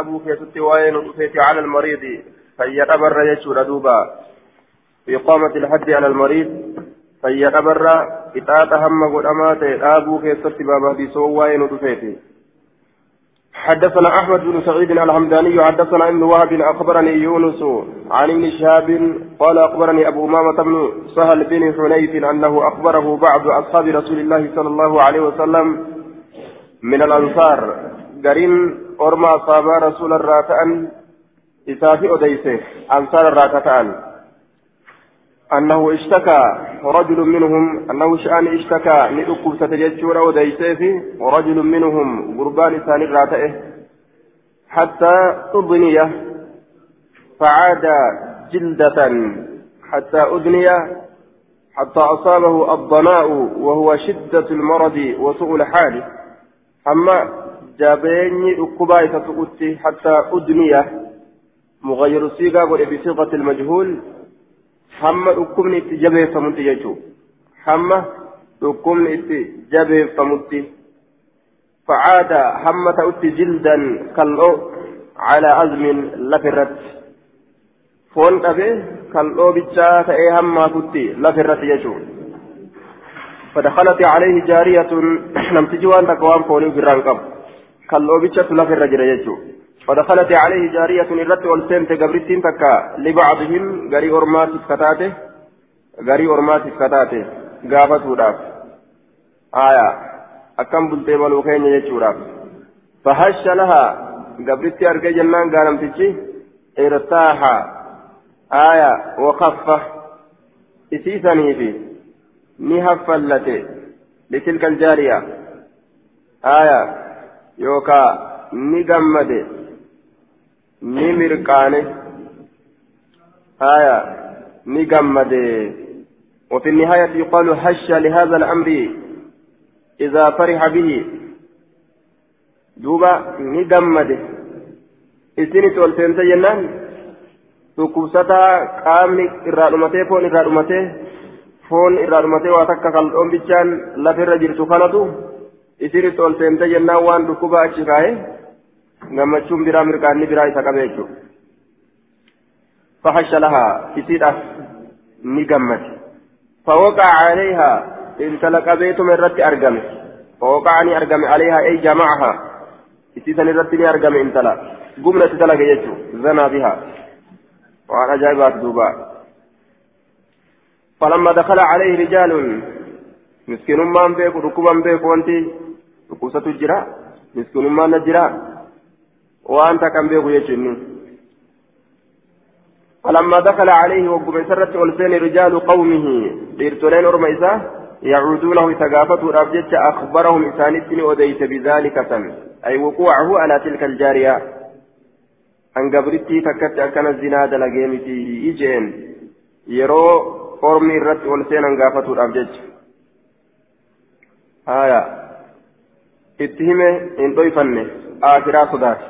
أبو كيست وين على المريض فيتبر يشور دوبا. إقامة الحد على المريض فيتبر إطاعة هم قدامات أبو كيست بابا بسوء وين حدثنا أحمد بن سعيد الحمداني حدثنا ابن وهب أخبرني يونس عن ابن شهاب قال أخبرني أبو أمامة بن سهل بن حنيف أنه أخبره بعض أصحاب رسول الله صلى الله عليه وسلم من الأنصار قرين ارمى اصحاب رسول الراتان اسافي اوديسه انصار الراتان أنه اشتكى رجل منهم أنه شأن اشتكى لأكب ستججور وديسيف ورجل منهم قربان ثاني راتئه حتى أضني فعاد جلدة حتى أدني حتى أصابه الضناء وهو شدة المرض وسوء الحال أما جابيني أكبا تتقتي حتى أدني مغير الصيغة بصيغة المجهول hamma dhukkubni itti jabeeffamutti jechuudha hamma dhukkubni itti jabeeffamutti facaada hamma ta'utti jildan kal'oo calaa azmin lafirratti foon dhabee kal'oo bichaa ta'ee hammaafutti lafirratti jechuudha فدخلت عليه جارية لم تجي وأنت قوام فوني في الرنقب كاللو بيتشت لفر رجل يجو فدخلت عليه جارية الرت والسنت قبرتين تكا لبعضهم غري أرمات كتاته غري أرمات كتاته قافته داف آية أكم بلتي ملوكين يجوراف فهش لها قبرتي أركي جنان قالم تجي ارتاح آية وخفه إسيسني في نهفلته لتلك الجارية آية يوكا نجمده ni mirqaane آية نجمد وفي النهاية يقال هش لهذا الأمر إذا فرح به دوبا نجمد إسني تولتين سينان dhukkubsataa qaamni irraa dhumatee foon irraa dhumatee foon irraa dhumatee waa takka kal'oon bichaan lafirra jirtu kanatu isinitti ol seente jennaan waan dhukkuba achi kaa'e gammachuun biraa mirqaanni biraa isa qabe jechuudha fahasha lahaa isiidhaaf ni gammade fawaqaa caleehaa intala qabeetuma irratti argame fawaqaa ni argame caleehaa ay jamacahaa isiisan irratti ni argame intala gumna itti dalage jechuudha zanaa bihaa waan ajaa'ibaat duuba فلما دخل عليه رجال مسكين ما بيك ركوبا بيك وانتي ركوسة الجرا مسكين ما نجرا وأنت كم بيغو يجنون فلما دخل عليه وقم سرت ألفين رجال قومه ليرتلين أرميسا يعودونه تقافتوا رابجت أخبرهم إسانتني وديت بذلك سن أي وقوعه على تلك الجارية أن قبرتي تكت أكن الزنا دلقيمتي إجين يرو أرمي الرت ألفين أن قافتوا رابجت آية اتهمه إن ضيفنه آخرا صداتي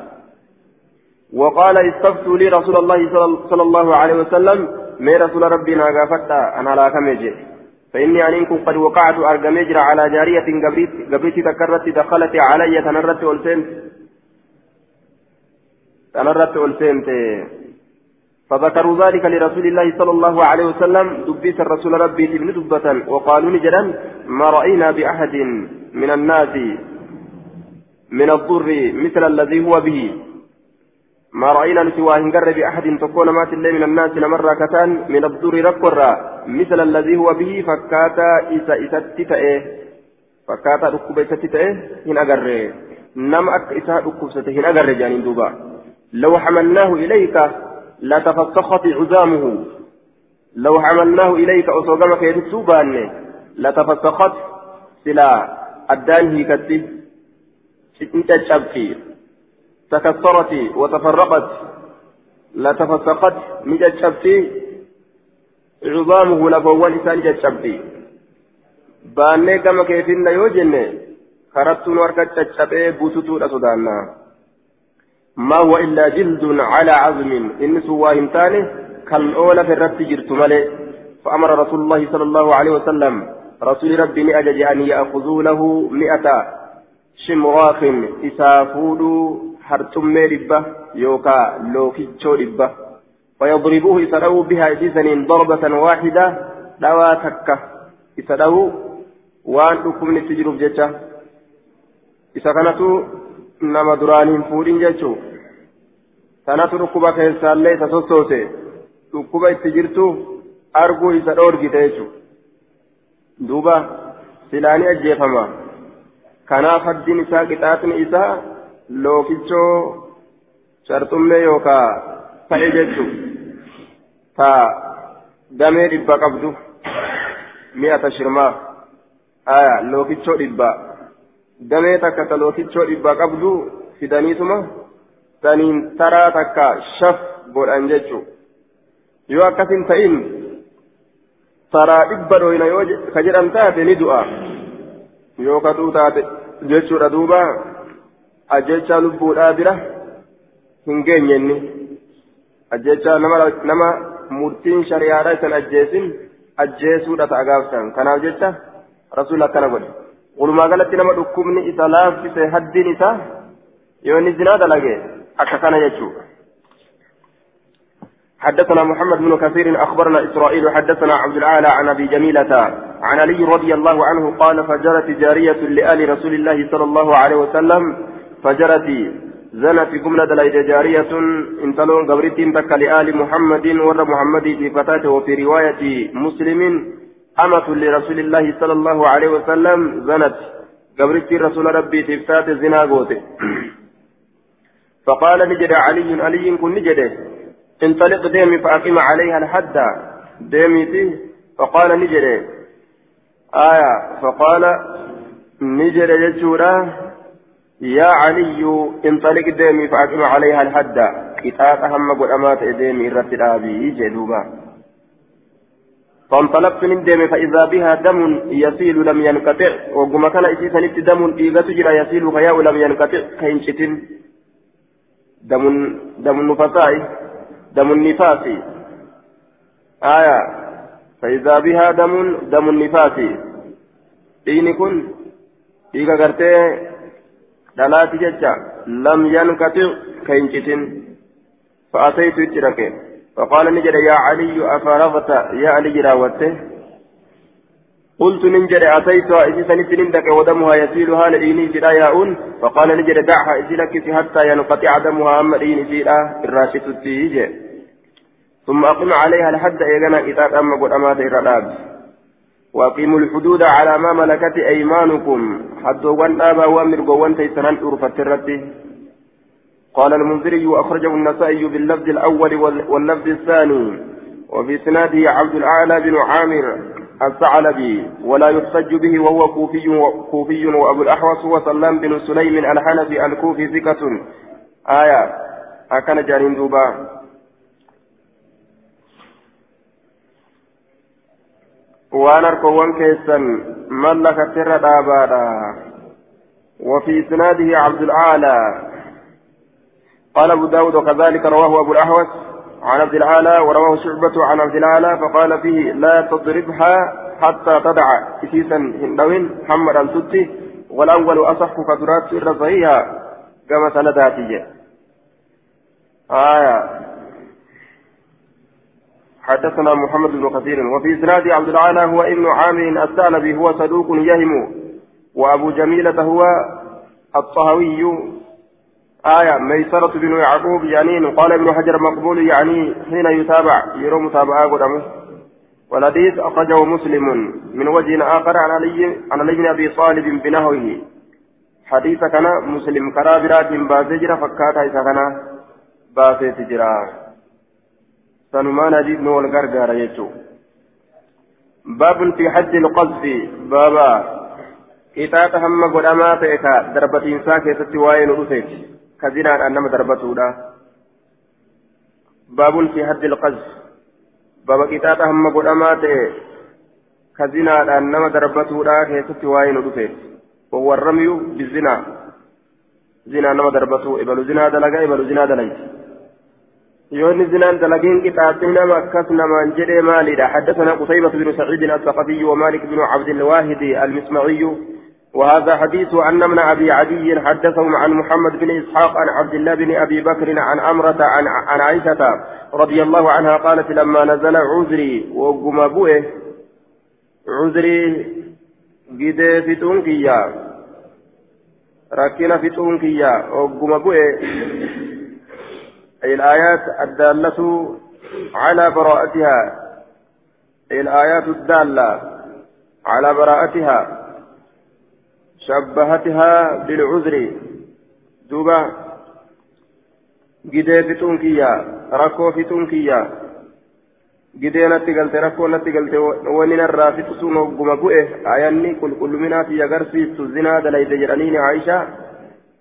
وقال استفتوا لي رسول الله صلى الله عليه وسلم ما رسول ربنا غافتا أنا لا كمجي فإني عليكم قد وقعت أرجمجر على جارية قبريت قبريت تكرت دخلت علي تنرت والسنت تنرت والسنت فذكروا ذلك لرسول الله صلى الله عليه وسلم. دبيس الرسول ربي ابن دبة وقالوا نجدا ما رأينا بأحد من الناس من الضر مثل الذي هو به. ما رأينا نسوى هنجر بأحد تكون مات الليل من الناس نمر كتان من الضر ركورا. مثل الذي هو به فكاتا إسا إسا تتأه فكاتا ركوب إسا تتأه هن أجر نم أك إسا ركوب هن أجر جانين دوبا. لو حملناه إليك لتفسخت عظامه لو حملناه إليك أصوغمك يتسوبان لتفسخت سلا أدان هيكتي انت تشبكي تكسرت وتفرقت لا تفسقت مجد شبتي عظامه لفوان إسان شبتي باني كما كيفين يوجن خربتون وركت تشبه بوتوتو أسودانا ما هو إلا جلد على عظم إن سوى إمتانه كالأولى في الرب جرت ملئ فأمر رسول الله صلى الله عليه وسلم رسول ربي أجج أن يأخذوا له مئة شمراخ إسافود harxummee dhibba yookaan lookichoo dhibba. فيضربوه إسدأوا بها إسيسنين ضربة واحدة دوا تكة إسدأوا وأن أكم نتجرب جتا إذا كانت نما درانين فورين جتشو كانت ركبة كيسان ليس سوسوتي ركبة إتجرتو أرجو أورجي تيجو دوبا سلاني أجيفما kanaaf haddiin isaa qixaaxni isaa lookichoo sharxummee yookaa ta'e jechuun ta damee dhibba qabdu mi'ata shirmaa aya lookichoo dhibba damee takka ta lookichoo dhibba qabdu fidaniituma saniin taraa takka shaf godhan jechuun yoo akkasin ta'in taraa dhibba dhoyna yoo ka jedhan taate ni du'a. Yoo kaduu taate jechuudha duuba ajjechaa lubbuudhaa bira hin geenyenni ajjechaa nama nama murtiin shari'aadha isan ajjeesin ajjeesuudha ta'a gaafsan kanaaf jecha rasuul akkana godhe walumaa galatti nama dhukkubni isa laaffise haddiin isaa yoo inni zinaa dalage akka kana jechuudha حدثنا محمد بن كثير أخبرنا إسرائيل حدثنا عبد الأعلى عن أبي جميلة عن علي رضي الله عنه قال فجرت جارية لآل رسول الله صلى الله عليه وسلم فجرت زنت جملة دلائد جارية انتلون قبرت تك لآل محمد ور محمد في فتاة وفي رواية مسلم أمة لرسول الله صلى الله عليه وسلم زنت قبرت رسول ربي تفتات زنا قوته فقال نجد علي علي كن نجده. انطلق ديمي فأقم عليها الحد. ديمي فقال نجده آية فقال نجر يجورا يا علي انطلق ديمي فأقم عليها الحد. كتاب أهم قد أمات ديمي رت الآبي جدوبا فانطلقت من ديمي فإذا بها دم يسيل لم ينقطع. وقم كان إسيسا نت دم إيغا تجرى يسيل خياء لم ينقطع. كينشتن دم دم النفساء دم النفاس. آية. فإذا بها دم دم النفاس. gartee dhalaati jecha lam yankati ka hin citin fa'ataytu itti dhaqe فقال نجد يا علي أفرغت؟ يا علي راوته قلت ننجد أتيت إذا نندك ودمها يسيل هال إيني جدا ياؤن فقال نجد دعها إذلك حتى ينقطع دمها أما إيني جدا الراشد التيجي. ثم أقم عليها لحد إيغانا إذا أما قد أمات إراداب وأقيموا الحدود على ما ملكت أيمانكم. حتى وان أبا وامر وان تيسنان أرفت الرد. قال المنذري أخرجه النسائي باللفظ الأول واللفظ الثاني. وفي سناده عبد الأعلى بن عامر الثعلبي ولا يحتج به وهو كوفي كوفي وأبو الأحوص هو سلام بن سليم الحنفي الكوفي ثقة. آية. أكن جارين دوبا. Waan harkowwan keessan mallakatti irra dhaabaadha. وفي إسناده عبد الأعلى قال أبو داود وكذلك رواه أبو الأحوص عن عبد الأعلى ورواه شعبة عن عبد الأعلى فقال فيه لا تضربها حتى تدع إسيسا هندوين محمد التتي والأول أصح فترات سر صحيحة كما سنداتي آية حدثنا محمد بن كثير وفي إسناد عبد العالى هو ابن عامر الثعلبي هو صدوق يهم. وأبو جميلة هو الطهوي. آية ميسرة بن يعقوب يعني قال ابن حجر مقبول يعني حين يتابع يرى متابعة قدمه. والحديث أخرجه مسلم من وجه آخر عن علي عن علي بن أبي طالب بنحوه. حديث كان مسلم كرابرات باسجر فكاتا إذا كان باسجر hadiisni wal gargaara jechuudha baabun fi hajji luqasfi baaba qixaaxa hamma godhamaa ta'e ka darbatiinsaa keessatti waa'ee nu dhufeeti ka zinaadhaan nama darbatuudha baabun fi hajji luqasfi baaba qixaaxa hamma godhamaa ta'e ka zinaadhaan nama darbatuudha keessatti waa'ee nu dhufeeti wawwarramyu bizinaa zinaa nama darbatu ibalu zinaa dalagaa ibalu zinaa dalayti يوني زنان دلقين قطعتنا مكس نمان جري مالي حدثنا قتيبة بن سعيد الثقفي ومالك بن عبد الواحد المسمعي وهذا حديث أن من أبي عدي حدثهم عن محمد بن إسحاق عن عبد الله بن أبي بكر عن أمرة عن, عن عائشة رضي الله عنها قالت لما نزل عذري وقم بؤه عذري قد في تنكيا ركنا في تنكيا وقم بؤه أي الآيات الدالة على براءتها. أي الآيات الدالة على براءتها شبهتها بالعذر دوبا جدي فتون كيا ركو فتون كيا جدي نتي قلت ركو نتي قلت ونين الرافت سونو قم بؤه آياني كل كل منات يغرسي زنا دلي دجرانين عائشة.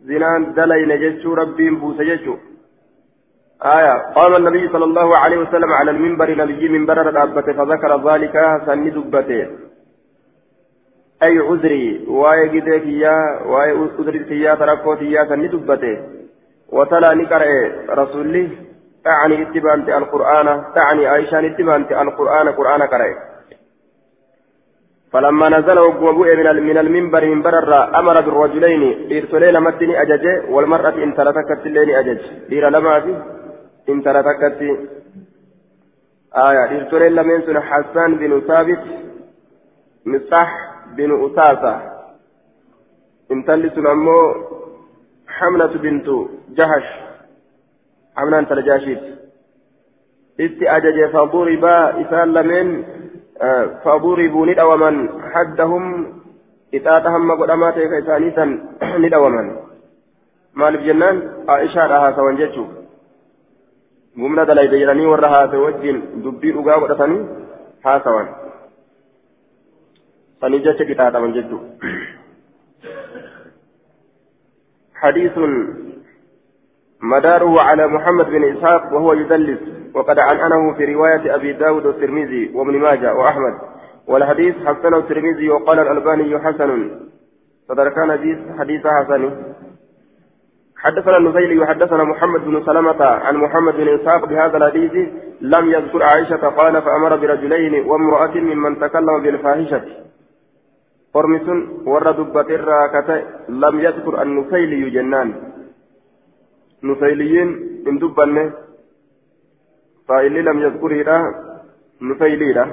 زنا دلي نججو ربي بوس ججو آية. قام النبي صلى الله عليه وسلم على المنبر نبي منبر الأبة فذكر ذلك سن أي عذري واي جدك يا واي عذرك يا تركوت يا دبته. وتلا نقرأ رسولي تعني اتبانت القرآن تعني عائشة اتبانت القرآن قرآن قرأ فلما نزل وقوبوه من من المنبر من برر أمر بالرجلين إرسلي لمتني أجج والمرأة إن تلتكت اللين أجج. دير لما في إن تلتكت آية إرسلي لمن حسان بن ثابت مصح بن أساسة انتلس أمو حملة بنت جهش حملة انت لجاشيت itti ajaje faduriba isaan lameen faduribuu ni dhawaman haddahum ixaaxa hamma godhamaa ta'e ka isaanii san ni dhawaman maaliif jennaan aishaadha haasawan jechuu gumna dalayde jedhanii warra haase wajjin dubbii dhugaa godhatanii haasawan sanii jecha qixaaxaman jechuu. حديث مداره على محمد بن إسحاق وهو يدلس وقد عنعنه في رواية أبي داود والترمذي وابن ماجه وأحمد والحديث حسنه الترمذي وقال الألباني حسن فذكر حديث حديث حسن حدثنا النزيلي وحدثنا محمد بن سلمة عن محمد بن إسحاق بهذا الحديث لم يذكر عائشة قال فأمر برجلين وامرأة ممن تكلم بالفاحشة ka ta'e lam yadkur an nufayliyu jennaan nufayliyiin hin dubbanne faa'illi lam yadkuriidha nufayliidha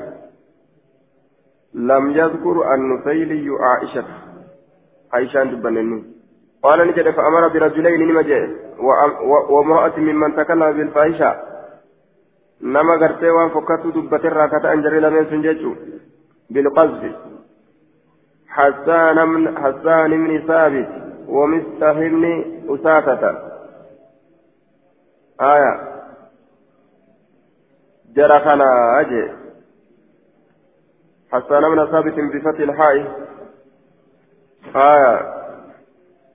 lam yadkur an nufayliyu aishata aishaan dubbanne قال نجد فأمر برجلين نمجي وامرأة ممن تكلم بالفاحشة. نما غرتي وان فكتو دبتر راكتا انجري لمن سنججو بالقذف حسان من حسان بن ثابت ومستح بن أسافة آية. جرى خنا أجي. حسان بن ثابت بفتح الحاء. آية.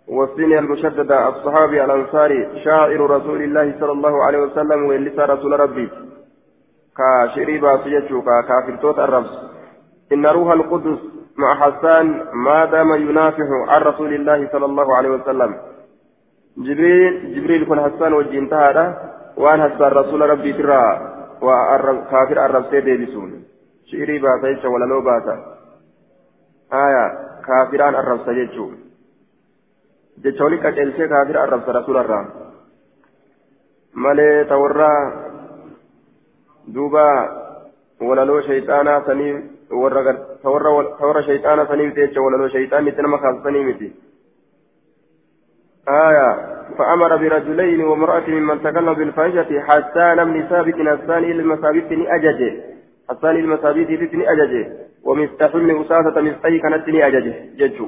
والسين المشددة الصحابي الأنصاري شاعر رسول الله صلى الله عليه وسلم ولسى رسول ربي. كاشري باسيتشو كافرتوت الرمز. إن روح القدس مع حسان ما دام ينافح عن رسول الله صلى الله عليه وسلم. جبريل جبريل كن حسان وجين تهادا وان حسان رسول ربي ترى وكافر الرب سيدي بسون شعري باتا ولا لو باتا. آية كافران الرب سيجو كافر الرب رسول الله مالي تورا دوبا ولا لو شيطانا سنين warra shayxaana saniif jecha walaloo shayxaanni itti nama kaasisanii miti. آية فأمر برجلين وامرأة ممن تكلم بالفاحشة حسان بن ثابت الثاني المثابت أججه حسان المثابت تتني أججه ومفتاح بن أساسة مفتاح كانت أججه ججو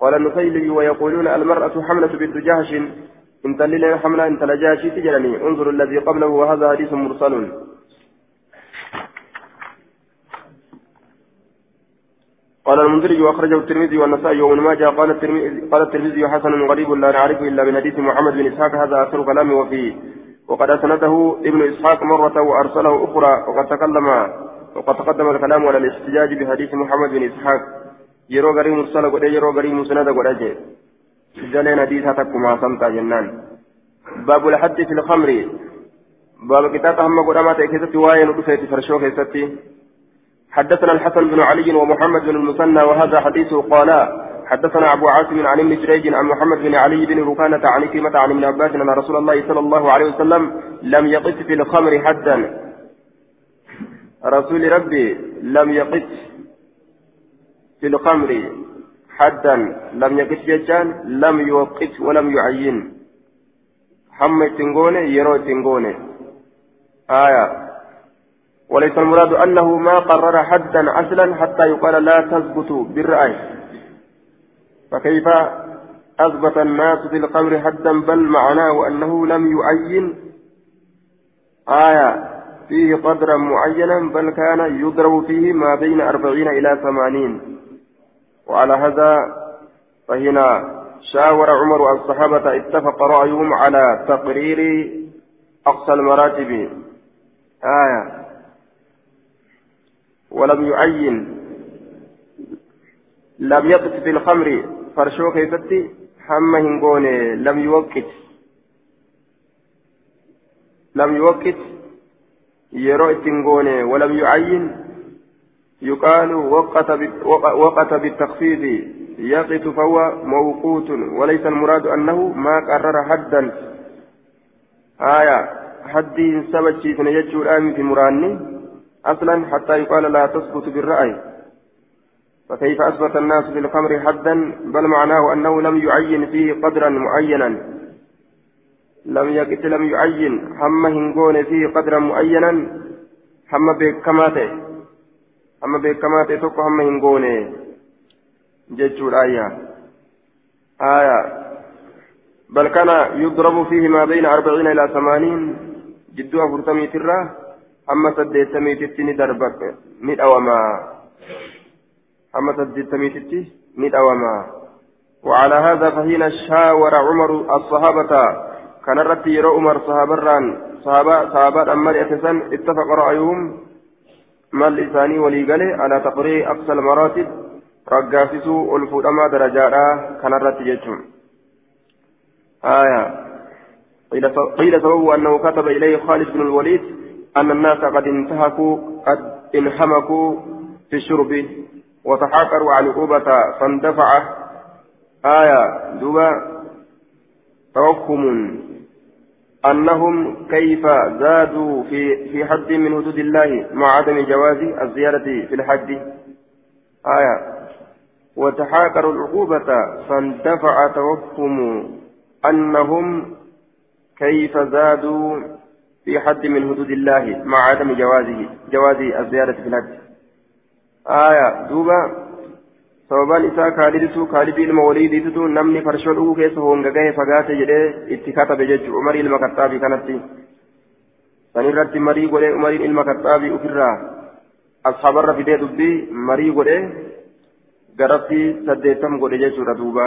قال النسيلي ويقولون المرأة حملة بنت جهش. إن تلل حملة إن تلجاشي تجرني. انظر الذي قبله وهذا حديث مرسل. قال المنذري وأخرجه الترمذي والنسائي وابن ماجه. قال الترمذي قال الترمذي حسن غريب لا نعرفه إلا من حديث محمد بن إسحاق. هذا اخر كلامه وفيه. وقد أسنده ابن إسحاق مرة وأرسله أخرى. وقد تكلم وقد تقدم الكلام على الاحتجاج بحديث محمد بن إسحاق. يرو غري مرسل قد يرو غري مسند قد جلين حديث تكما سمتا جنان باب الحد في الخمر باب كتاب هم قد امات كيست واين ودفيت فرشوك كيستي حدثنا الحسن بن علي ومحمد بن المثنى وهذا حديث قالا حدثنا أبو عاصم عن ابن جريج عن محمد بن علي بن ركانة عن عكرمة عن ابن عباس أن رسول الله صلى الله عليه وسلم لم يقت في الخمر حدا رسول ربي لم يقف في الخمر حدا لم يقف ججان لم يوقف ولم يعين. هم تنغوني يرو تنغوني. آية. وليس المراد أنه ما قرر حدا أصلا حتى يقال لا تثبت بالرأي. فكيف أثبت الناس في القبر حدا بل معناه أنه لم يعين؟ آية. فيه قدرا معينا بل كان يضرب فيه ما بين أربعين إلى ثمانين. وعلى هذا فهنا شاور عمر الصحابة اتفق رأيهم على تقرير أقصى المراتب آية ولم يعين لم يقف في الخمر hamma hin goone lam yuwaqqit lam yuwaqqit yeroo ittiin goone walam yucayyin يقال وقت وقت بالتخفيف يقت فهو موقوت وليس المراد أنه ما قرر حدا. آية حدي سبت في نجد الآن في مراني. أصلا حتى يقال لا تثبت بالرأي. فكيف أثبت الناس للخمر حدا؟ بل معناه أنه لم يعين فيه قدرا معينا. لم يكت لم يعين هم هنقون فيه قدرا معينا. هم بكماته. هم بكماته تك هم هنقون جتشو الآية آية بل كان يضرب فيه ما بين أربعين إلى ثمانين جدوها فرتمي ترى أما سديتمي تتني دربك مئة وما أما تدتميتتي ندوما وعلى هذا فهنا شاور عمر الصحابة كان رتي يرى عمر صحابران صحابة صحابة أما الأسسان اتفق رأيهم ما اللساني وليقله على تقرير أقصى المراتب رقافسوا الفؤما درجات كان رتي يجهم آية قيل سببه أنه كتب إليه خالد بن الوليد أن الناس قد انتهكوا قد انحمكوا في الشرب وتحاكروا عن عقوبة فاندفع آية دوبا توهم أنهم كيف زادوا في في حد من حدود الله مع عدم جواز الزيادة في الحج؟ آية. وتحاكروا العقوبة فاندفع توهم أنهم كيف زادوا في حد من حدود الله مع عدم جوازه جواز الزيادة في الحج. آية. دوبا sababaan isaa kaaliditu kaalidii ilma waliidiitutu namni farshoo dhuguu keessa honga gahe fagaate jedhee itti katabe jechuudha umarii ilma kaxaabii kanatti sanirratti marii godhee umariin ilma kaxaabii ofirraa ashaabarra fidee dubbii marii godhee garatti saddeettam godhe jechuudha duuba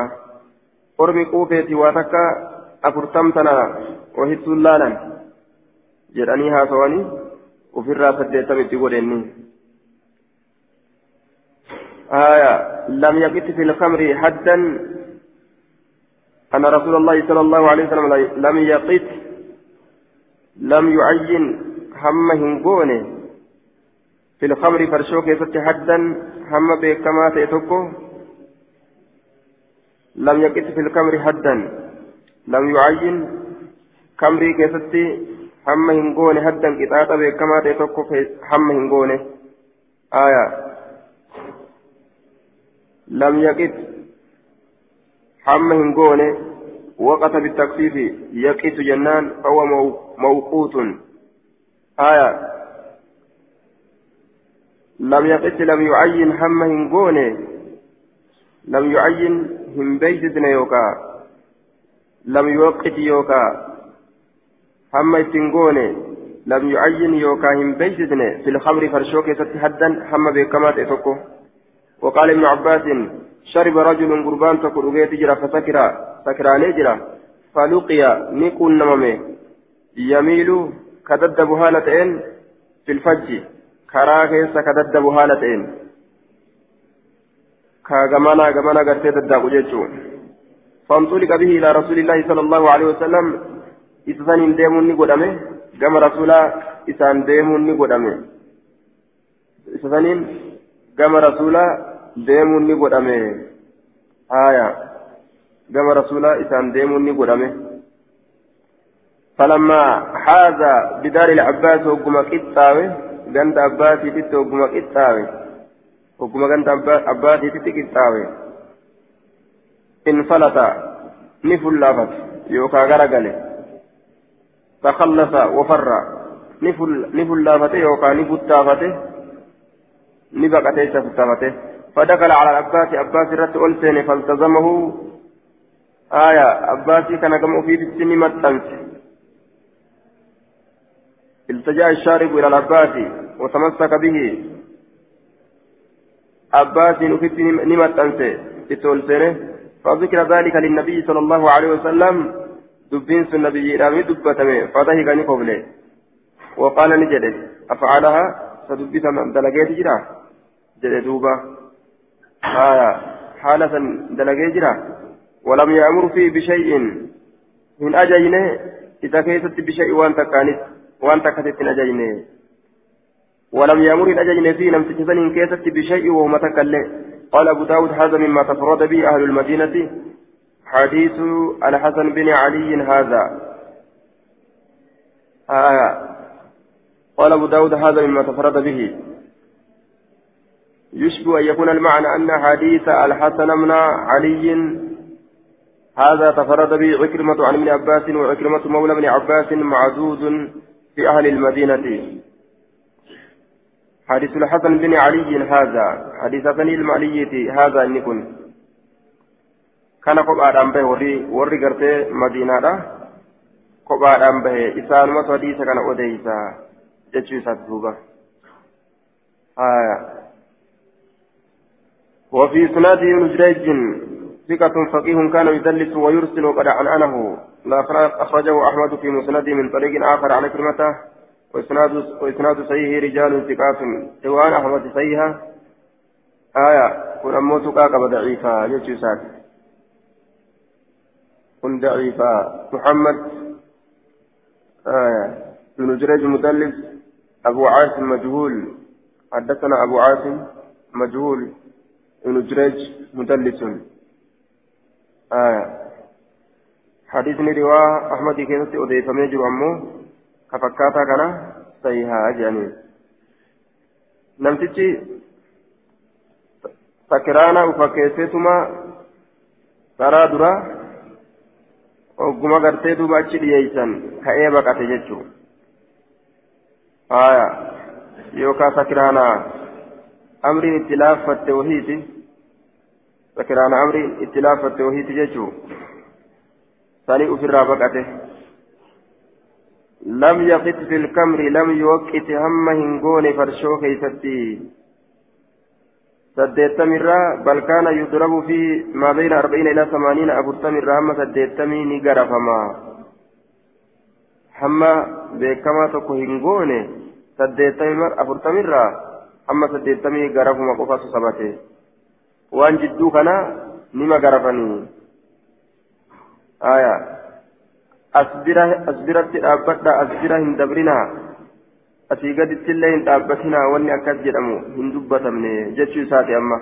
ormi quufeeti waa takka afurtam tana ohittuun laalan jedhanii haasawanii ofirraa saddeettam itti godhenni. آية لم يقت في الخمر حدا أن رسول الله صلى الله عليه وسلم لم يقت لم يعين هم هنقونه في الخمر فرشوك يسد حدا هم بكما تيتوكو لم يقت في الخمر حدا لم يعين خمري كيستي هم هنقونه حدا قطعة بكما تيتوكو هم هنقونه آية. لم يقف حمى هنقونه وقت بالتكفيف يقف جنان فهو موقوت. آية. لم يقف لم يعين حمى هنقونه لم يعين هم بيتنا يوكا. لم يوقف يوكا. حمى تنقونه لم يعين يوكا هم بيتنا في الخمر فرشوكي ستحدا حمى بكما تتوكو وقال ابن عباس شرب رجل قربان تقول أغيت جرى فسكر سكراني جرى؟ فلقي نكون نممي يميل كددب هالتين في الفج كراغيس كددب هالتين كغمانا غمانا غرتي ددب جيتشون فانطلق به إلى رسول الله صلى الله عليه وسلم. إسان ديمون نقدمه كما رسولا إسان ديمون نقدمه إسان كما رسولا deemuun ni godhame. آية كما رسول إسان ديموني قدامه فلما حاز بدار العباس وقم قطاوي غند عباسي تت وقم قطاوي وقم غند عباسي تت قطاوي انفلت نفل لافت يوكا غرقله تخلص وفر نفل نفل لافته يوكا نفتافته نبقته سفتافته فدخل على العباس عباس رت ألسين فالتزمه. آية عباسي كان كم في السن متنس التجأ الشارب إلى العباس وتمسك به. عباس نفت نمت أنت إتولسنه فذكر ذلك للنبي صلى الله عليه وسلم. دبين النبي رامي دبتمه فضحك نقبله وقال نجده أفعلها؟ فدبت من دلقيت جرا جده دوبا. آية حالة دلقيت جرا ولم يأمر فيه بشيء. من أجينه إذا كيست بشيء وأنت كانت وأنت كتبت أجينه. ولم يأمر الأجين فيه لم تجزن كيست بشيء وهو متكلم. قال أبو داود هذا مما تفرد به أهل المدينة. حديث الحسن بن علي هذا. آه. قال أبو داود هذا مما تفرد به. يشبه أن يكون المعنى أن حديث الحسن بن علي هذا تفرد به عكرمة عن ابن عباس وعكرمة مولى ابن عباس معدود في أهل المدينة. حديث الحسن بن علي هذا حديث بني المالية هذا إن كن كان قبعة به وري وري قرتي مدينة قبعة به إسان ما حديث كان أوديسا. جتشو ساتوبا آية وفي سناد ابن جريج ثقة فقيه كان يدلس ويرسل وقد عنعنه أخرجه أحمد في مسند من طريق آخر على كلمته. وإسناد وإسناد صحيح رجال ثقات. سواء أحمد صحيحة. آية. كن أموت كاكب ضعيفة. يجوسات كن ضعيفة. محمد. آية. بن جريج مدلس. أبو عاصم مجهول. حدثنا أبو عاصم مجهول. ابن جريج مدلس آية حديثني رواه أحمد كيست أضيف ميجر أمه كفكاتا كان صحيحا أجاني نمتشي سكرانا وفكيسيتما ترى درا ogguma gartee duuba achi dhiyeeysan ka'ee baqate jechuun haya yookaan amriin itti laaffatte wahiiti. Sakiraana amriin itti laaffatte wahiiti jechuun sanii ofirraa baqate. Lam yaqit fi lkamri lam yuwaqqiti hamma hin goone farshoo keeysatti saddeettamirraa bal kaana yudrabu fi maa bayna arba'iina ilaa samaaniina afurtamirraa hamma saddeettamii ni garafama. Hamma beekamaa tokko hin goone saddeettamii afurtamirraa hamma saddeettamii garafuma qofatu sabate waan jidduu kana nima garafanii أسبرة أسبرة أبدا أسبرة هندبرنا. أتي قد تلين أبتنا واني أكاد جرمو هندبة من جتشو ساتي أما.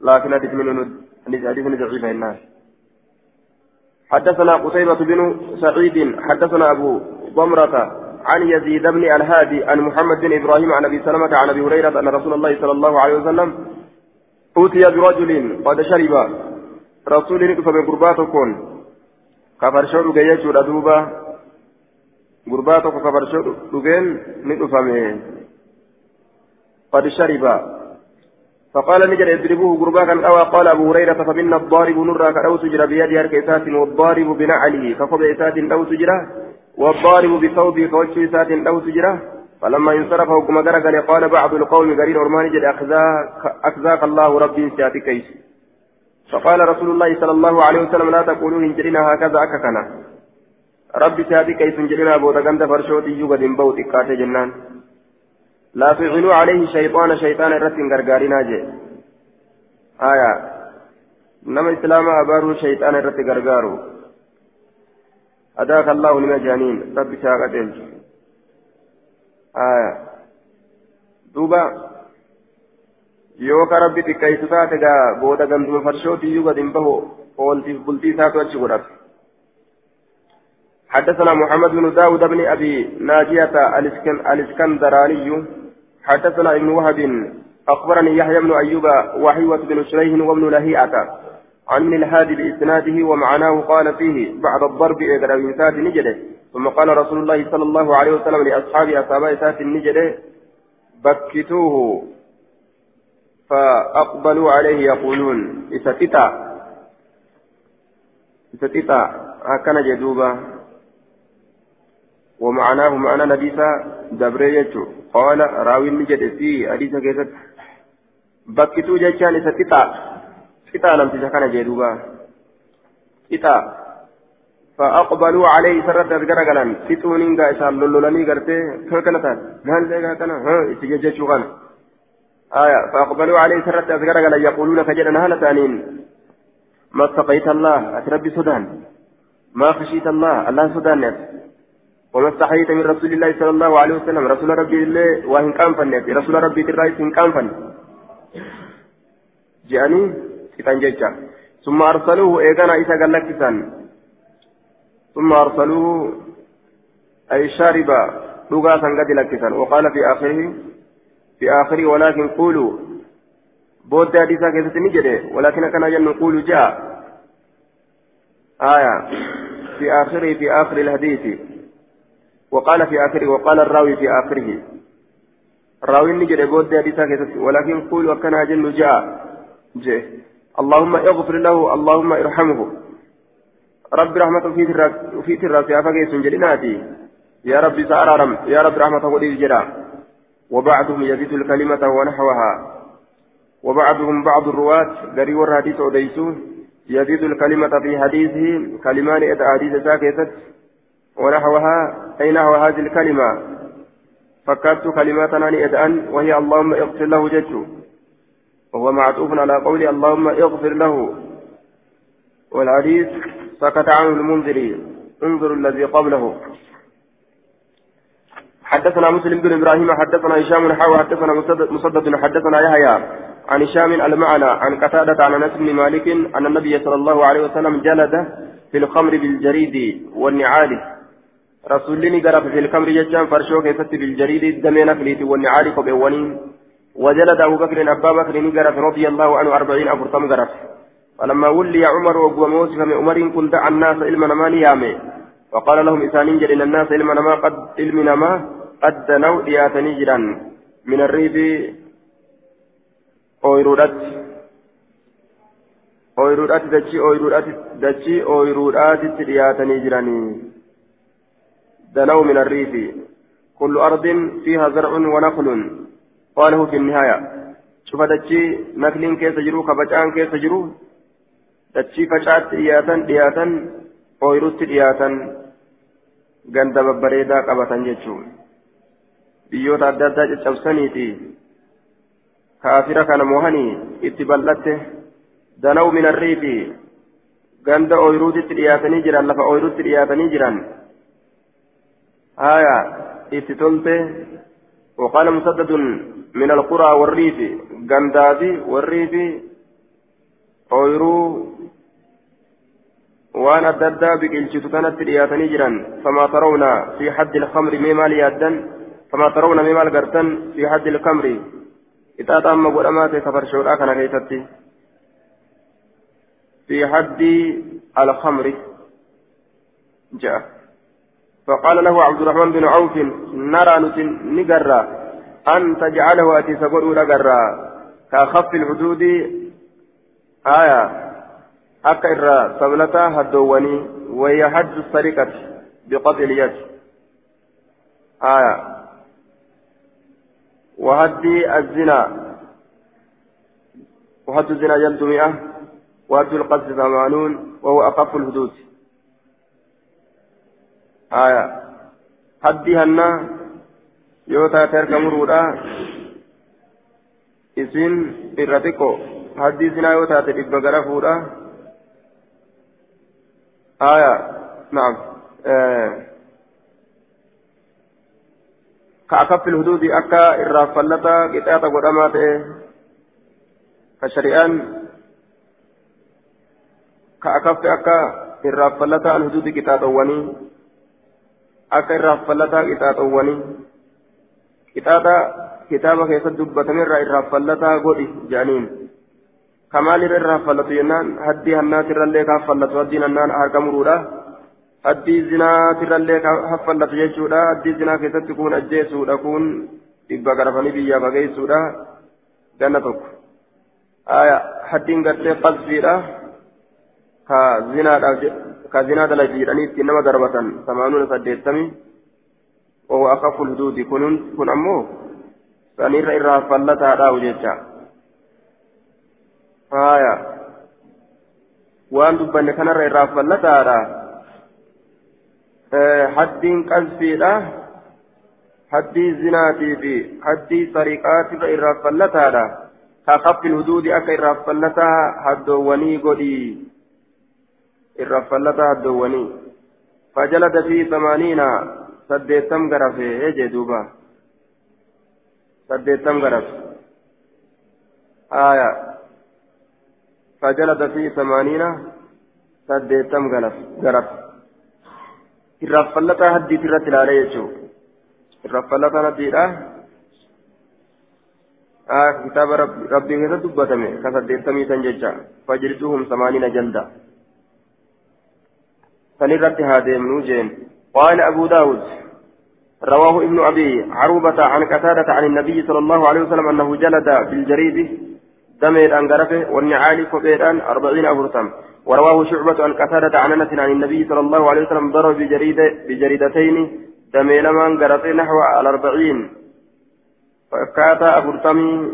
لكن حديث من حديث من ضعيف الناس حدثنا قتيبة بن سعيد. حدثنا أبو ضمرة عن يزيد بن الهادي عن محمد بن إبراهيم عن أبي سلمة عن أبي هريرة أن رسول الله صلى الله عليه وسلم أوتي برجل قد شرب. رسول فمن قرباتكم duuba gurbaa tokko kafarshoo dhugeen ni dhufame qad shariba فقال نجد اضربوه قربا كان أوى. قال أبو هريرة فمنا الضارب نرى كأو سجرا بيد هرك إسات والضارب بنعله. فقب إسات أو سجرا والضارب بثوبه فوجه إسات أو سجرا فلما انصرف حكم قال قال بعض القوم قرين أرمان جد أخزاك الله ربي سياتي كيس. فقال رسول الله صلى الله عليه وسلم لا تقولوا إن جرينا هكذا أككنا ربي سابي كيف جرينا بوتا كنت فرشوتي يوغد بوت إكاتي جنان. لا تعينوا عليه شيطان شيطان رتين غرغارنا جي. آية. نما إسلام أبارو شيطان رتي غرغارو. أداك الله لما جانين. ربي ساقتين آية. دوبا. yoo ka rabbi xiqqeessu taate gaa booda ganduma farshootiyyuu gad hin bahu ooltiif bultii isaatu achi godhate حدثنا محمد بن داود بن أبي ناجية الإسكندراني. حدثنا ابن وهب. أخبرني يحيى بن أيوب وحيوة بن شريح وابن لهيئة. عن من الهادي بإسناده ومعناه قال فيه بعد الضرب إذا إنسات نجده. ثم قال رسول الله صلى الله عليه وسلم لأصحاب أصحاب إسات النجده بكتوه. فأقبلوا عليه يقولون إستتا إستتا هكذا جدوبا ومعناه معنى نبيسا دبريجو قال راوي نجد في حديث كيست بكتو جيشان إستتا إتا لم تشكنا جدوبا إتا فأقبلوا عليه سرت أذكر قلن ستونين قائسان لولولاني قرتي هكذا مال ذلك هكذا ها إتججشو غانا آية فأقبلوا عليه سرت أذكر قال يقولون كجدنا هل ثانين ما اتقيت الله أتربي سودان ما خشيت الله الله سودان وما استحييت من رسول الله صلى الله عليه وسلم رسول ربي الله وإن كان فنيت رسول ربي الرئيس إن كان فن جاني ستان ثم أرسلوه إيقانا إيسا قال لك ثم أرسلوه أي شارب لغة قد لك وقال في آخره في آخره ولكن قولوا بود حديثا كيف نجد ولكن كان جن نقول جاء آية في آخره في آخر الحديث وقال في آخره وقال الراوي في آخره الراوي نجد بود حديثا كيف ولكن قولوا كان جن جاء جاء اللهم اغفر له اللهم ارحمه. رب رحمة في ترى يا فقيس جلناتي يا رب سأرارم يا رب رحمة ولي جرا وبعضهم يزيد الكلمة ونحوها. وبعضهم بعض الرواة قري والحديث أديسو يزيد الكلمة في حديثه كلمان إذا حديث ساكتت. ونحوها أي نحو هذه الكلمة؟ فكرت كلماتنا إذن وهي اللهم اغفر له جدته وهو معطوف على قول اللهم اغفر له. والحديث سكت عنه المنذري انظر الذي قبله. حدثنا مسلم بن إبراهيم حدثنا هشام حاوى حدثنا مسدد حدثنا يحيى عن هشام المعنى عن قتادة عن أنس بن مالك أن النبي صلى الله عليه وسلم جلد في الخمر بالجريد والنعال. رسولني قرأ في الخمر ججان فرشوك بالجريد دمين فليت والنعال قبيوانين. وجلد أبو بكر أبا بكر قرأ رضي الله عنه أربعين أفرطم قرأ فلما ولي عمر وقوم موسى عمر كنت الناس علما ما نيامي. وقال لهم إسانين جل الناس علما ما قد علمنا ما قد دنوا دياتني جرا من الريب أويرودات. أويرودات دجي أويرودات دجي أويرودات دياتني جراني دنوا من الريف كل أرض فيها زرع ونخل. قاله في النهاية شوف دجي نخل كيس جرو كبجان كيس جرو dachii facaatti dhiyaatan dhiyaatan ooyirutti dhiyaatan ganda babbareedaa qabatan jechuun biyyoota adda addaa caccabsaniiti kaafira kana mohanii itti bal'atte danaw min arriifi ganda ooyiruutitti dhiyaatanii jiran lafa ooyirutti dhiyaatanii jiran haya itti tolte وقال مسدد من القرى والريف غندادي والريف أويرو kanatti dhiyaatanii jiran famaa tarawna fi haddi ilkamri mee maal yaaddan famaa tarawna mee maal gartan fi haddi ilkamri ixaaxa amma godhamaa ta'e kafarshoodhaa kana keessatti fi haddi alkamri ja'a فقال له عبد الرحمن بن عوف نرى نقرى أن تجعله أتي سقول نقرى كأخف الحدود. آية. akka irraa sablataa haddoowwanii wayya haddu sariqati biqaxi ilyad aya وهدي الزنا. وهد الزنا جلد مئة. وهد القذف ثمانون. وهو أخف الحدود. آية هدي هنا يوتا ترك مرودا إسين إرتكو هدي زنا يوتا تدب غرفودا آية نعم آه كأكف الحدود أكا الرافلتا قطعة قدامات كشريان كأكف أكا إرافلتا الحدود كتاتواني أكا إرافلتا كتاتواني كتاتا كتابة كيف دبتمر إرافلتا قولي جانين كمال إرافلتا ينان هدي هنات الرلي كافلتا هدي هنان أركمرودا هدي زنا الرلي كافلتا يجودا هدي زنا كيف تكون أجيسودا كون dhibba garafanii biyyaa bageessuudha. Ganna tokko. Haddiin gartee qalbiidha. Ka zinaadhaaf ka zinaa dalagi jedhanii ittiin nama darbatan samaanuuna saddeettamii oo akka fulduuti kun ammoo sanirra irraa fallataadhaawu jecha haya waan dubbanne kanarra irraa fallataadha haddiin qalbiidha haddii zinaatii fi haddii sariqaatirra irraa fallataadha ka kaffil huduudi akka irraa fallataa haddoowwanii godhii irraa fallataa haddoowwanii fajalada fi samaaniina saddeettam garafe jee duuba saddeettam garafe aya fajalada fi samaaniina saddeettam garafe irraa fallataa haddiit irratti ilaalee jechuudha irraffalla sanaddiidha kitaaba rabbii keessa dubbatame ka saddeettamii san jecha fajriduhum haa deemnuu jeen qaala abuu daawud رواه ابن أبي عروبة عن قتادة عن النبي صلى الله عليه وسلم أنه جلد بالجريد دمير أنقرفه والنعال كبيران أربعين أفرتم ورواه شعبة عن قتادة عن أنس عن النبي صلى الله عليه وسلم ضرب بجريد بجريدتين lamaan garatee naxwa alarbaciin fakkaataa afurtamii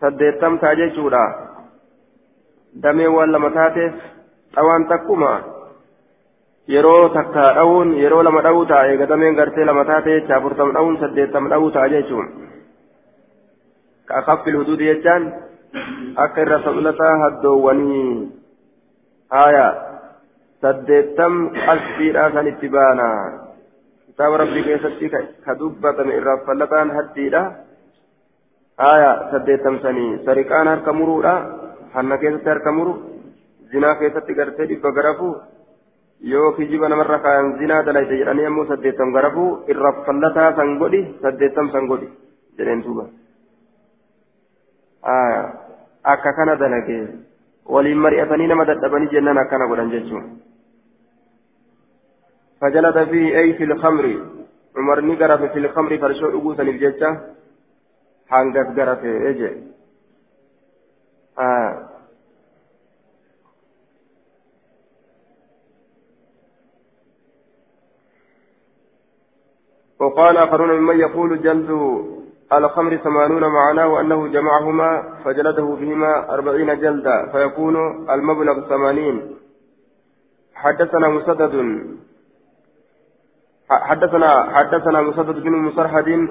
saddeettam ta'a jechuudha damee waan lama taateef dhawaan takkuma yeroo takka dhawuun yeroo lama dhawuu ta'a eega dameen gartee lama taate jecha afurtam dhawuun saddeettam dhawuu ta'a jechuun ka akaffil huduudi jechaan akka irra sablataa haddoowwanii haya saddeettam qalbiidhaa san itti baana كتاب ربي كيستي كدبة إرى فلتان هديدا آية سديتم سني سرقان هرك مرورا حنا كيستي هرك مرو زنا كيستي قرتي دبا غرفو yoo kijiba namarra kaayan zinaa dalayte jedhanii ammoo saddeettam garafuu irra fallataa san godhi saddeettam san godhi jedheen duuba akka kana dalage waliin mari'atanii nama dadhabanii jennan akkana godhan jechuun فجلد فيه أي في الخمر عمر نقرف في الخمر فرشو أقوسا الججة حانقت قرف إجي آه وقال آخرون ممن يقول جلد الخمر ثمانون معناه أنه جمعهما فجلده بهما أربعين جلدا فيكون المبلغ ثمانين. حدثنا مسدد. حدثنا حدثنا مسدد بن مسرحد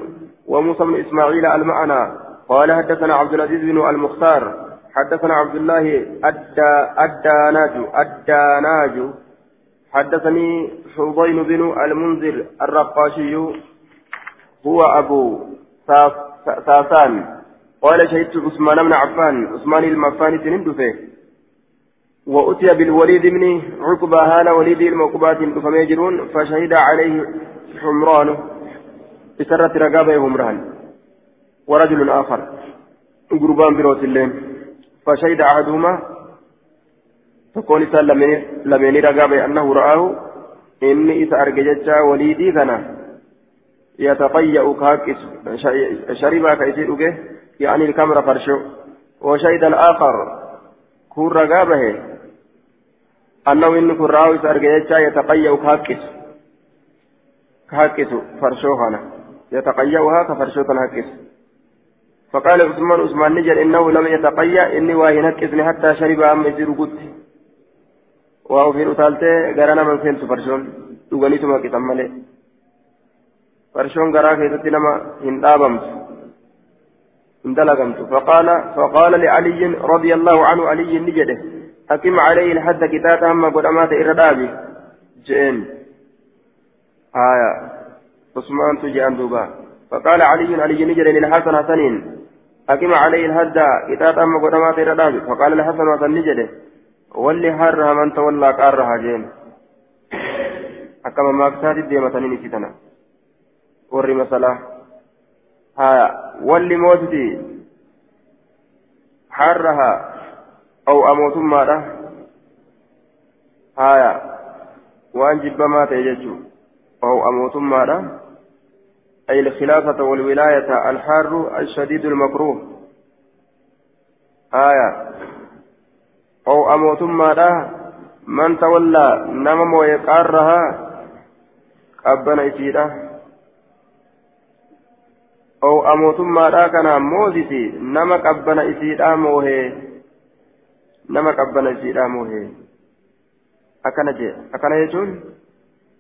وموسى بن إسماعيل المعنى. قال حدثنا عبد العزيز بن المختار. حدثنا عبد الله الداناج الداناج. حدثني حضين بن المنذر الرقاشي هو أبو ساسان. قال شهدت عثمان بن عفان عثمان المفاني سنندفه وأتي بالوليد بن عقبة هان وليد المعقبات فميجرون فشهد عليه حمران. بسرة رقابة همران ورجل آخر. قربان بروت اللين فشهد أحدهما تقول إسان لمن رقابة أنه رآه إني إذا أرججت وليدي كان يتطيأ كاكس شربا كيسير يعني الكاميرا فرشو وشهد الآخر كون رقابه أنه إن كن راوي سأرجع يتقيأ كهكس كهكس فرشوهنا يتقيأها كفرشوة هكس فقال عثمان عثمان نجر إنه لم يتقيأ إني واهنكسني حتى شرب أم يزير قد وأوفين أتالتي غرانا من سنت فرشون دوغني تما كتمالي فرشون غرا كيستي نما هندابمت هندلقمت فقال فقال لعلي رضي الله عنه علي نجده أقم عليه الحد كتاب أما قد أمات إردابي جئن آية عثمان تجي دوبا فقال علي علي نجري للحسن حسنين أقم عليه الهدى إذا تم قدمات الرداب فقال الحسن وسنجده واللي حرها من تولى قارها جين أكما ما كسات الديمة نسيتنا وري مسألة ها واللي موتتي حرها أو أموت ماذا هايا وأن جب ما تيججو أو أموت ماذا أي الخلافة والولاية الحار الشديد المكروه آية أو أموت ماذا؟ من تولى نمم ويقارها أبنا إسيدا أو أموت ماذا؟ كان موزسي نمك أبنا إسيدا موهي. نمك أبنا إسيدا موهي. أكنا جي أكنا يجون؟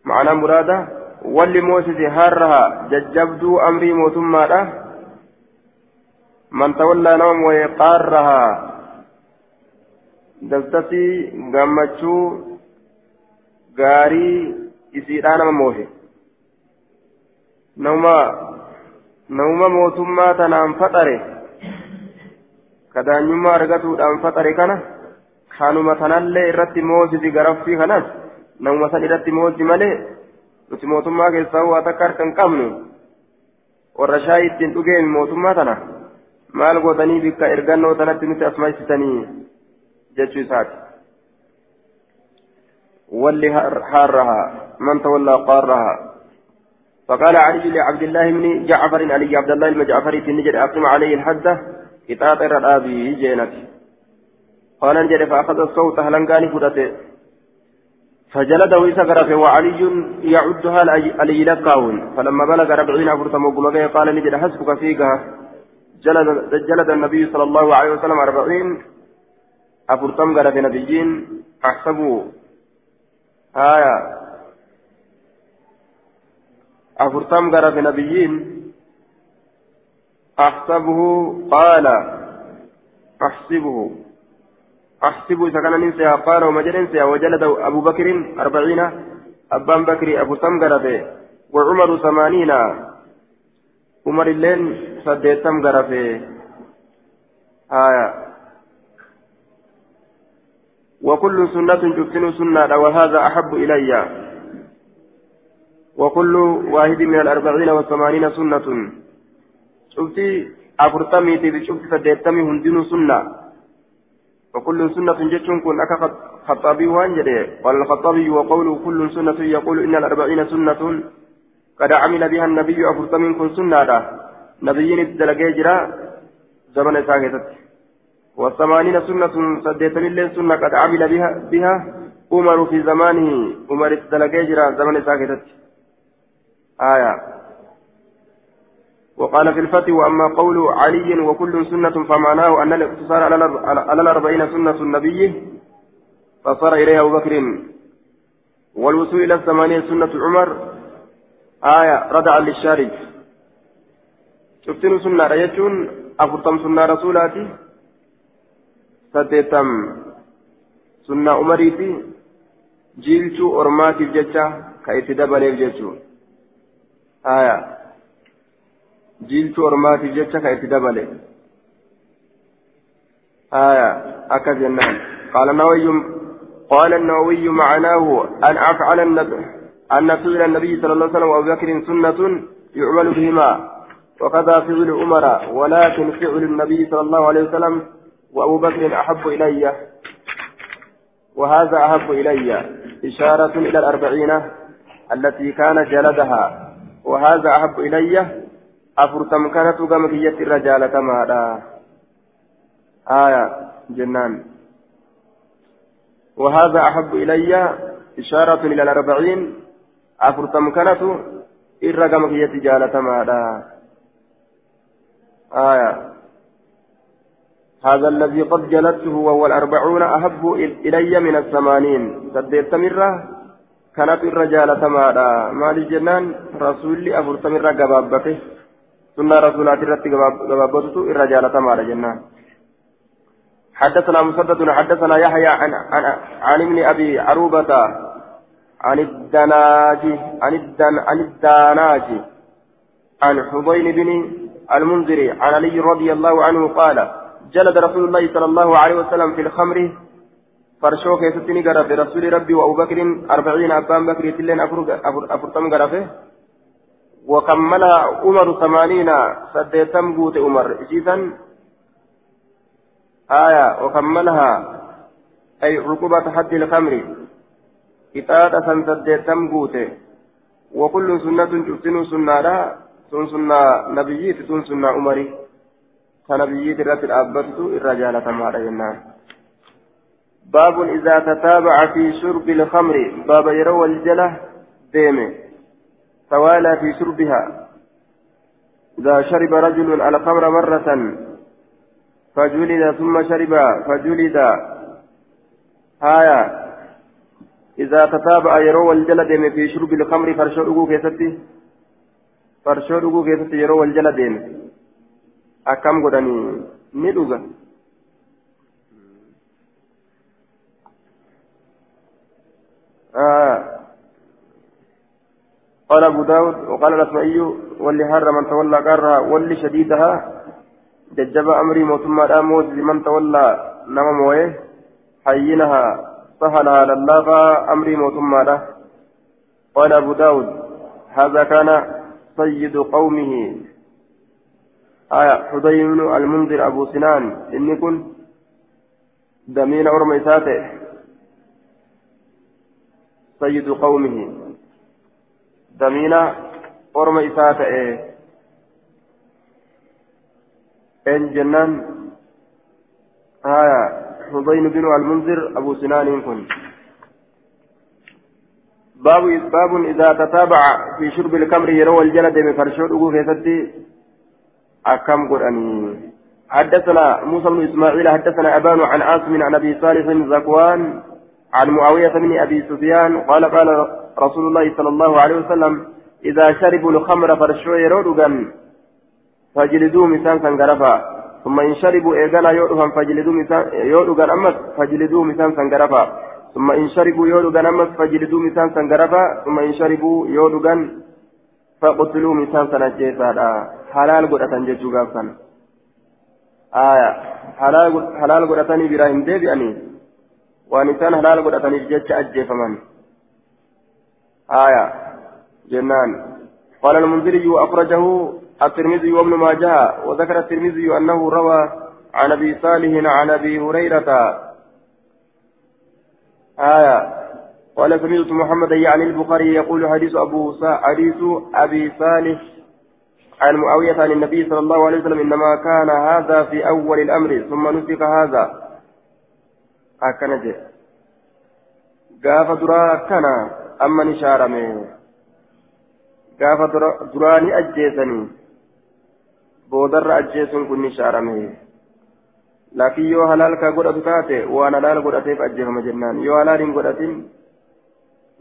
معنى مراده walli moosise harraha jajjabduu amrii mootummaadha man tawallaa nama mooye dastasii gammachuu gaarii isiidhaa nama moohe nauma mootummaa tanaan faxare kadaanyummaa argatuudhaan faxare kana kanuma tanallee irratti moosisi garaffii kanas nauma san irratti moosi malee nuti mootummaa keessaa waa takka harka hin qabnu warra shaayii ittiin dhugeemi mootummaa tana maal gootanii bikka ergannoo tanatti nuti asmaysitanii jechuu isaati ولي حارها من تولى قارها. فقال علي لعبد الله بن جعفر علي عبد الله بن جعفر في النجر أقم عليه الحدة إطاطر الأبي جينت قال نجر فأخذ الصوت هلنقاني فرته فجلده غرفه وعلي يعدها علي لكاون فلما بلغ ربعين أفرتم وقم قال نجد حسبك فيها جلد, جلد النبي صلى الله عليه وسلم أربعين. أفرتم غرف نبيين أحسبوا آية أفرتم غرف نبيين أحسبه قال أحسبه أحسب إذا كان ننسى قال ومجل وجلد أبو بكر أربعين أبان بكر أبو سمغر وعمر ثمانين عمر اللين سديت سمغر آية وكل سنة جبتن سنة وهذا أحب إلي. وكل واحد من الأربعين والثمانين سنة. شفتي أفرتمي تبي شفتي سديتمي هندين سنة. وكل سنة جتون كن أكا خطابي وانجده قال الخطابي وقوله كل سنة يقول إن الأربعين سنة. قد عمل بها النبي أفرطم كن سنة. نبيين الدلقي جرا زمن ساكتت والثمانين سنة سديت من سنة قد عمل بها بها. عمر في زمانه عمر الدلقي جرا زمن ساكتت آية. وقال في الفتح وأما قول علي وكل سنة فمعناه أن الاقتصار على الأربعين سنة النبي فصار إليها أبو بكر. والوصول إلى الثمانية سنة عمر. آية. ردعا للشارج شفتن سنة ريتون أفرطم سنة رسولاتي؟ سديتم سنة عمريتي جيلتو أرماتي جتة كايتدبليف جتو آية jiiltuu ormaatiif jecha ka itti dabale. آية أكد النعم قال النووي قال النووي معناه أن أفعل النبي أن فعل النبي صلى الله عليه وسلم وأبو بكر سنة يعمل بهما وكذا فعل عمر ولكن فعل النبي صلى الله عليه وسلم وأبو بكر أحب إلي وهذا أحب إلي إشارة إلى الأربعين التي كان جلدها وهذا أحب إلي kanatu gama kiyyatti irra jaalatamaadha aya jennaan وهذا أحب إلي إشارة إلى الأربعين أفرتم كانت إرقم في جالة ماذا آية هذا الذي قد جلدته وهو الأربعون أحب إلي من الثمانين. سديت مرة كانت الرجالة ماذا؟ ما لجنان رسولي أفرتم الرقبابته سنة رسولات الرتي قبابته الرجالة مال جنان؟ حدثنا مسدد حدثنا يحيى عن عن عن ابن أبي عروبة عن الدناج عن الدن عن الداناج عن حضين بن المنذر عن علي رضي الله عنه قال جلد رسول الله صلى الله عليه وسلم في الخمر. فرشو كيستني غرفه رسول ربي وأبو بكر أربعين أبان بكر تلين أفرتم غرفه وكملها عمر ثمانين سديتم قوت عمر. جيزا. آية. وكملها. أي ركوبة حد الخمر. إطاعة سديتم قوت. وكل سنة تحسن سنة لا سن سنة نبييت سن سنة عمري. كنبييت رات الأبدت الرجال تمارا جنان باب إذا تتابع في شرب الخمر باب يروى الجلة ديمه توالى في شربها إذا شرب رجل الخمر مرة فجلد ثم شرب فجلد آية إذا تتابع يروى الجلد في شرب الخمر فرشوه كيستي فرشوه كيستي يروى الجلد أكم قدني ندوغا آه قال أبو داود وقال الأسمعي واللي هر من تولى قارها واللي شديدها ججب أمري موتما الأموت لمن تولى نما مويه حينها سهلها للاغا أمري موتما له قال أبو داود هذا كان سيد قومه آية حدي بن المنذر أبو سنان. إني كن دمين أرميساته سيد قومه. دمينا أرمى إساءة إيه إن جنان. آية حضين بن المنذر أبو سنان كن. باب إذا تتابع في شرب الكمر يروى الجلد من فرشود أبو كيستي أكم قرآني. حدثنا موسى بن إسماعيل حدثنا أبان عن عاصم عن أبي صالح زكوان عن معاوية بن أبي سفيان قال قال رسول الله صلى الله عليه وسلم إذا شربوا الخمر فرشوا يرودغا فجلدوا مسان سنغرفا ثم إن شربوا إيغانا يودغا فجلدوا مسان يودغا أمس فجلدوا مسان سنغرفا ثم إن شربوا يودغا أمس فجلدوا مسان سنغرفا ثم إن شربوا يودغا فقتلوا مسان سنجيسا حلال قدرة جيجو غافسا آية حلال حلال قدرة براهيم ديبي waan isaan halaala godhataniif jecha ajjeefaman. آية جنان قال المنذري وأخرجه الترمذي وابن ماجه وذكر الترمذي أنه روى عن أبي صالح عن أبي هريرة آية قال سمعت محمد يعني البخاري يقول حديث أبو حديث أبي صالح عن معاوية عن النبي صلى الله عليه وسلم إنما كان هذا في أول الأمر ثم نسك هذا akkana jedhe gaafa duraa akkana amma ni shaarame gaafa duraa ni ajjeesanii boodarra ajjeesuun kun ni shaarame laakiin yoo halaal ka godhatu taate waan halaal godhateef ajjeefama jennaan yoo halaal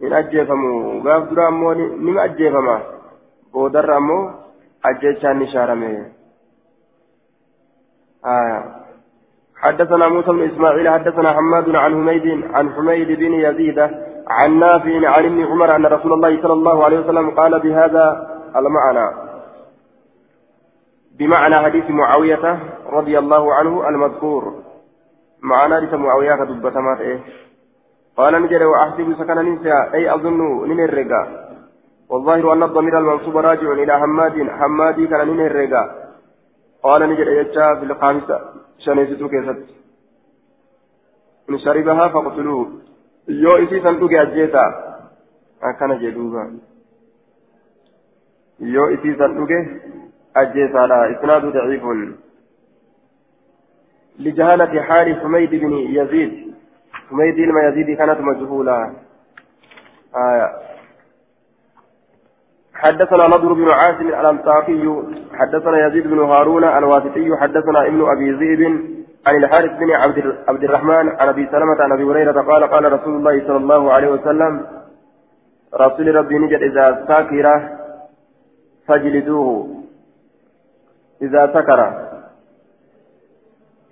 hin ajjeefamu. Gaaf duraa ammoo ni ajjeefama. Boodarra ammoo ajjeechaan ni shaarame. حدثنا موسى بن اسماعيل حدثنا حماد عن حميد عن حميد بن يزيد عن نافع عن ابن عمر ان رسول الله صلى الله عليه وسلم قال بهذا المعنى بمعنى حديث معاوية رضي الله عنه المذكور معنى حديث معاوية كدبتمات إيه قال نجد وأحسب سكن ننسى أي أظن ننرقا والظاهر أن الضمير المنصوب راجع إلى حماد. حمادي كان ننرقا قال نجد يجا في الخامسة. شنيستو كيست. إن شربها فقتلوه يو إسي سنتو أجيتا أكنا جدوبا. يو إسي سنتو أجيتا. لا إسناد ضعيف. لجهالة حال حميد بن يزيد. حميد بن يزيد كانت مجهولة آية. حدثنا نضر بن عاصم الأنطاكي حدثنا يزيد بن هارون الواسطي حدثنا ابن أبي ذئب عن الحارث بن عبد, الرحمن عن أبي سلمة عن أبي هريرة قال قال رسول الله صلى الله عليه وسلم رسول ربي نجد إذا ساكر فاجلدوه. إذا سكر.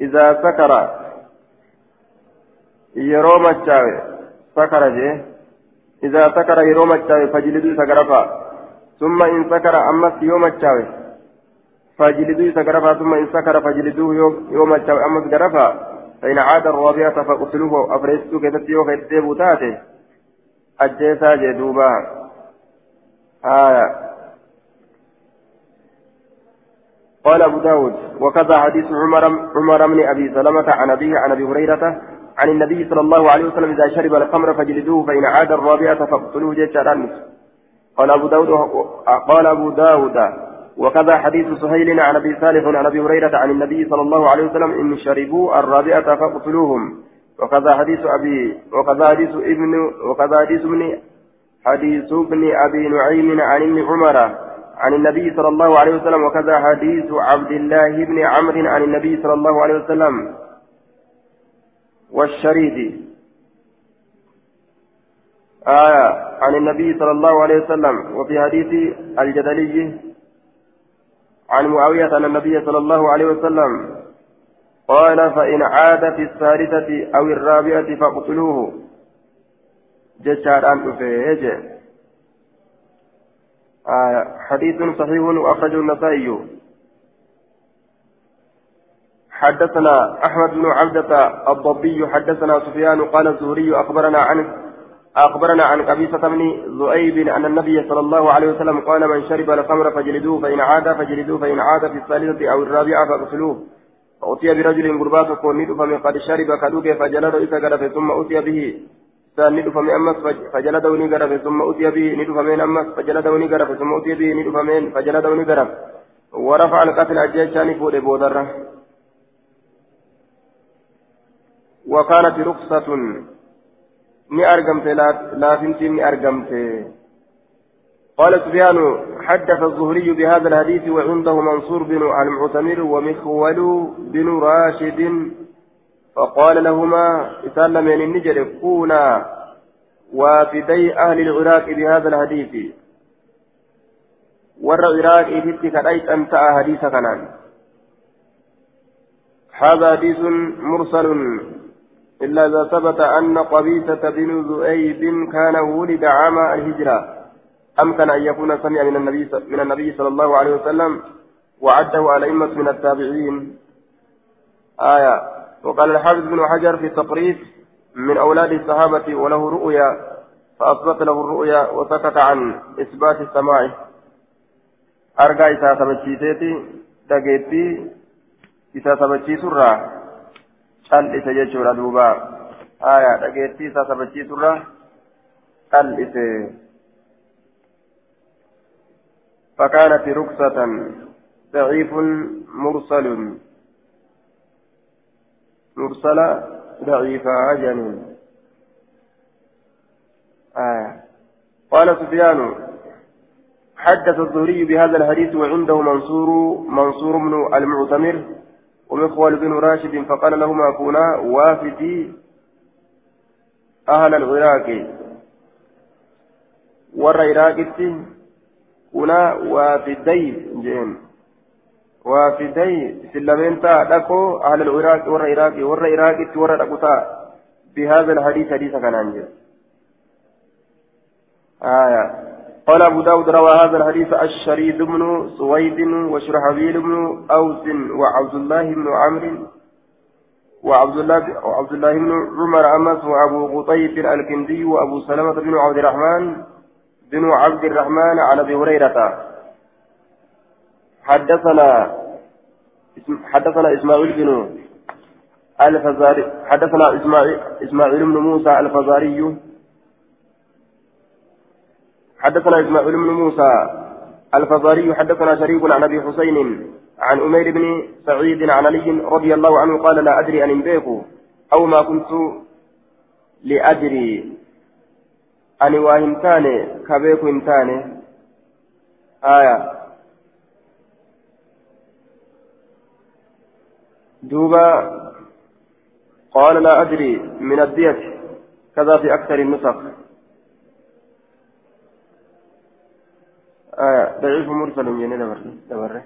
إذا سكر يروم الشاوي سكر جيه إذا سكر يروم الشاوي فاجلدوه سكرفا ثم إن سكر أمس يوم الشاوي فاجلدوه سكرفا ثم إن سكر فاجلدوه يوم أمس كرفا فإن عاد الرابعة فقتلوه أفرستو كتبتيو كتبتيو تاته أجيسا جدوبا آية قال أبو داود وكذا حديث عمر عمر بن أبي سلمة عن أبيه عن أبي هريرة عن النبي صلى الله عليه وسلم إذا شرب الخمر فجلدوه فإن عاد الرابعة فاقتلوه جيشا قال أبو داود قال أبو داود وكذا حديث سهيل عن أبي صالح عن أبي هريرة عن النبي صلى الله عليه وسلم إن شربوا الرابعة فاقتلوهم. وكذا حديث أبي وكذا حديث ابن وكذا حديث ابن حديث ابن أبي نعيم عن ابن عمر عن النبي صلى الله عليه وسلم وكذا حديث عبد الله بن عمرو عن النبي صلى الله عليه وسلم. والشريد. آية عن النبي صلى الله عليه وسلم وفي حديث الجدلي عن معاوية أن النبي صلى الله عليه وسلم قال فإن عاد في الثالثة أو الرابعة فاقتلوه. جشار أن أفيج. آية حديث صحيح وأخرجه النسائي. حدثنا أحمد بن عبدة الضبي حدثنا سفيان قال الزهري أخبرنا عن أخبرنا عن قبيصة بن ذؤيب أن النبي صلى الله عليه وسلم قال من شرب الخمر فجلدوه فإن عاد فجلدوه فإن عاد في الثالثة أو الرابعة فاغسلوه. فأتي برجل قربات كونيد فمن قد شرب كدوك فجلد إذا ثم أتي به سان فمن أمس فجلده نقرف ثم أتي به ندف من أمس فجلده نقرف ثم أتي به ندف من فجلده نقرف. ورفع القتل أجيشان فوق بودرة. وكانت رخصة. argamte laafintiin ni argamte قال سفيان حدث الزهري بهذا الحديث وعنده منصور بن المعتمر ومخول بن راشد. فقال لهما إسلم من النجر كونا وافدي أهل العراق بهذا الحديث. ور العراق إذ كرأيت أنت حديث كنان. هذا حديث مرسل. إلا إذا ثبت أن قبيسة بن ذؤيب كان ولد عام الهجرة. أمكن أن يكون سمع من النبي من النبي صلى الله عليه وسلم وعده على أئمة من التابعين. آية وقال الحافظ بن حجر في التقريب من أولاد الصحابة وله رؤيا فأثبت له الرؤيا وسكت عن إثبات السماع. أرجع إذا ثبتشيتي دقيتي إذا ثبتشي سرّا. Qal'ise jechuudha duuba. Aya dhageettii isaa sabachiisurra qal'ise فكانت ركسة ضعيف مرسل مرسلة ضعيفة جنين آية قال سفيان حدث الزهري بهذا الحديث وعنده منصور منصور بن المعتمر ومخول بن راشد فقال لهما كونا وافدي أهل العراق. ور عراقتي كونا وافدي جين وافدي سلمين تا دكو أهل العراق ور عراقي ور عراقتي ور دكوتا. بهذا الحديث حديث كان عنجل آية. قال أبو داود روى هذا الحديث الشريد بن سويد وشرحبيل بن أوس وعبد الله بن عمرو وعبد الله بن عمر أمس وأبو قطيف الكندي وأبو سلمة بن عبد الرحمن بن عبد الرحمن عن أبي هريرة. حدثنا حدثنا إسماعيل بن الفزاري حدثنا إسماعيل بن موسى الفزاري حدثنا إسماعيل بن موسى الفزاري حدثنا شريك عن أبي حسين عن أمير بن سعيد عن علي رضي الله عنه قال لا أدري أن إنبيكو أو ما كنت لأدري. أني واهمتاني كبيكو إمتاني آية. دوبا قال لا أدري من الدية كذا في أكثر النسخ. آه ضعيف مرسل جنة دبره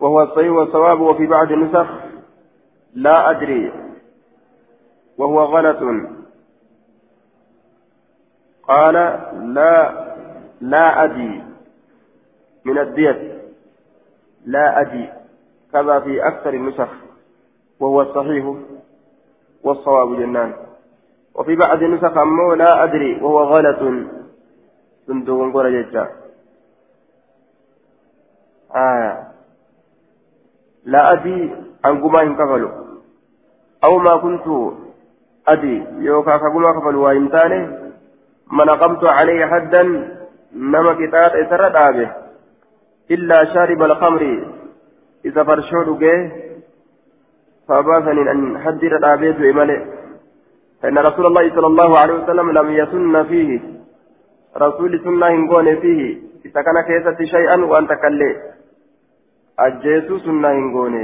وهو الصحيح والصواب وفي بعض النسخ لا أدري. وهو غلط. قال لا لا أدري من الدية. لا أدري كذا في أكثر النسخ. وهو الصحيح والصواب جنان. وفي بعض النسخ أمه لا أدري. وهو غلط. صندوق قرى جدا آه. لا أدري عن قما كفلوا. أو ما كنت أدري يوكا كقما كفلوا. وإن من أقمت عليه حدا نما كتاب إسر دابه إلا شارب الخمر. إذا فرشود جه فباثني أن حدر دابه إماله فإن رسول الله صلى الله عليه وسلم لم يسن فيه. رسول سنة هنقون فيه إذا كان كيسة شيئا وأنت كلي أجيس سنة هنقون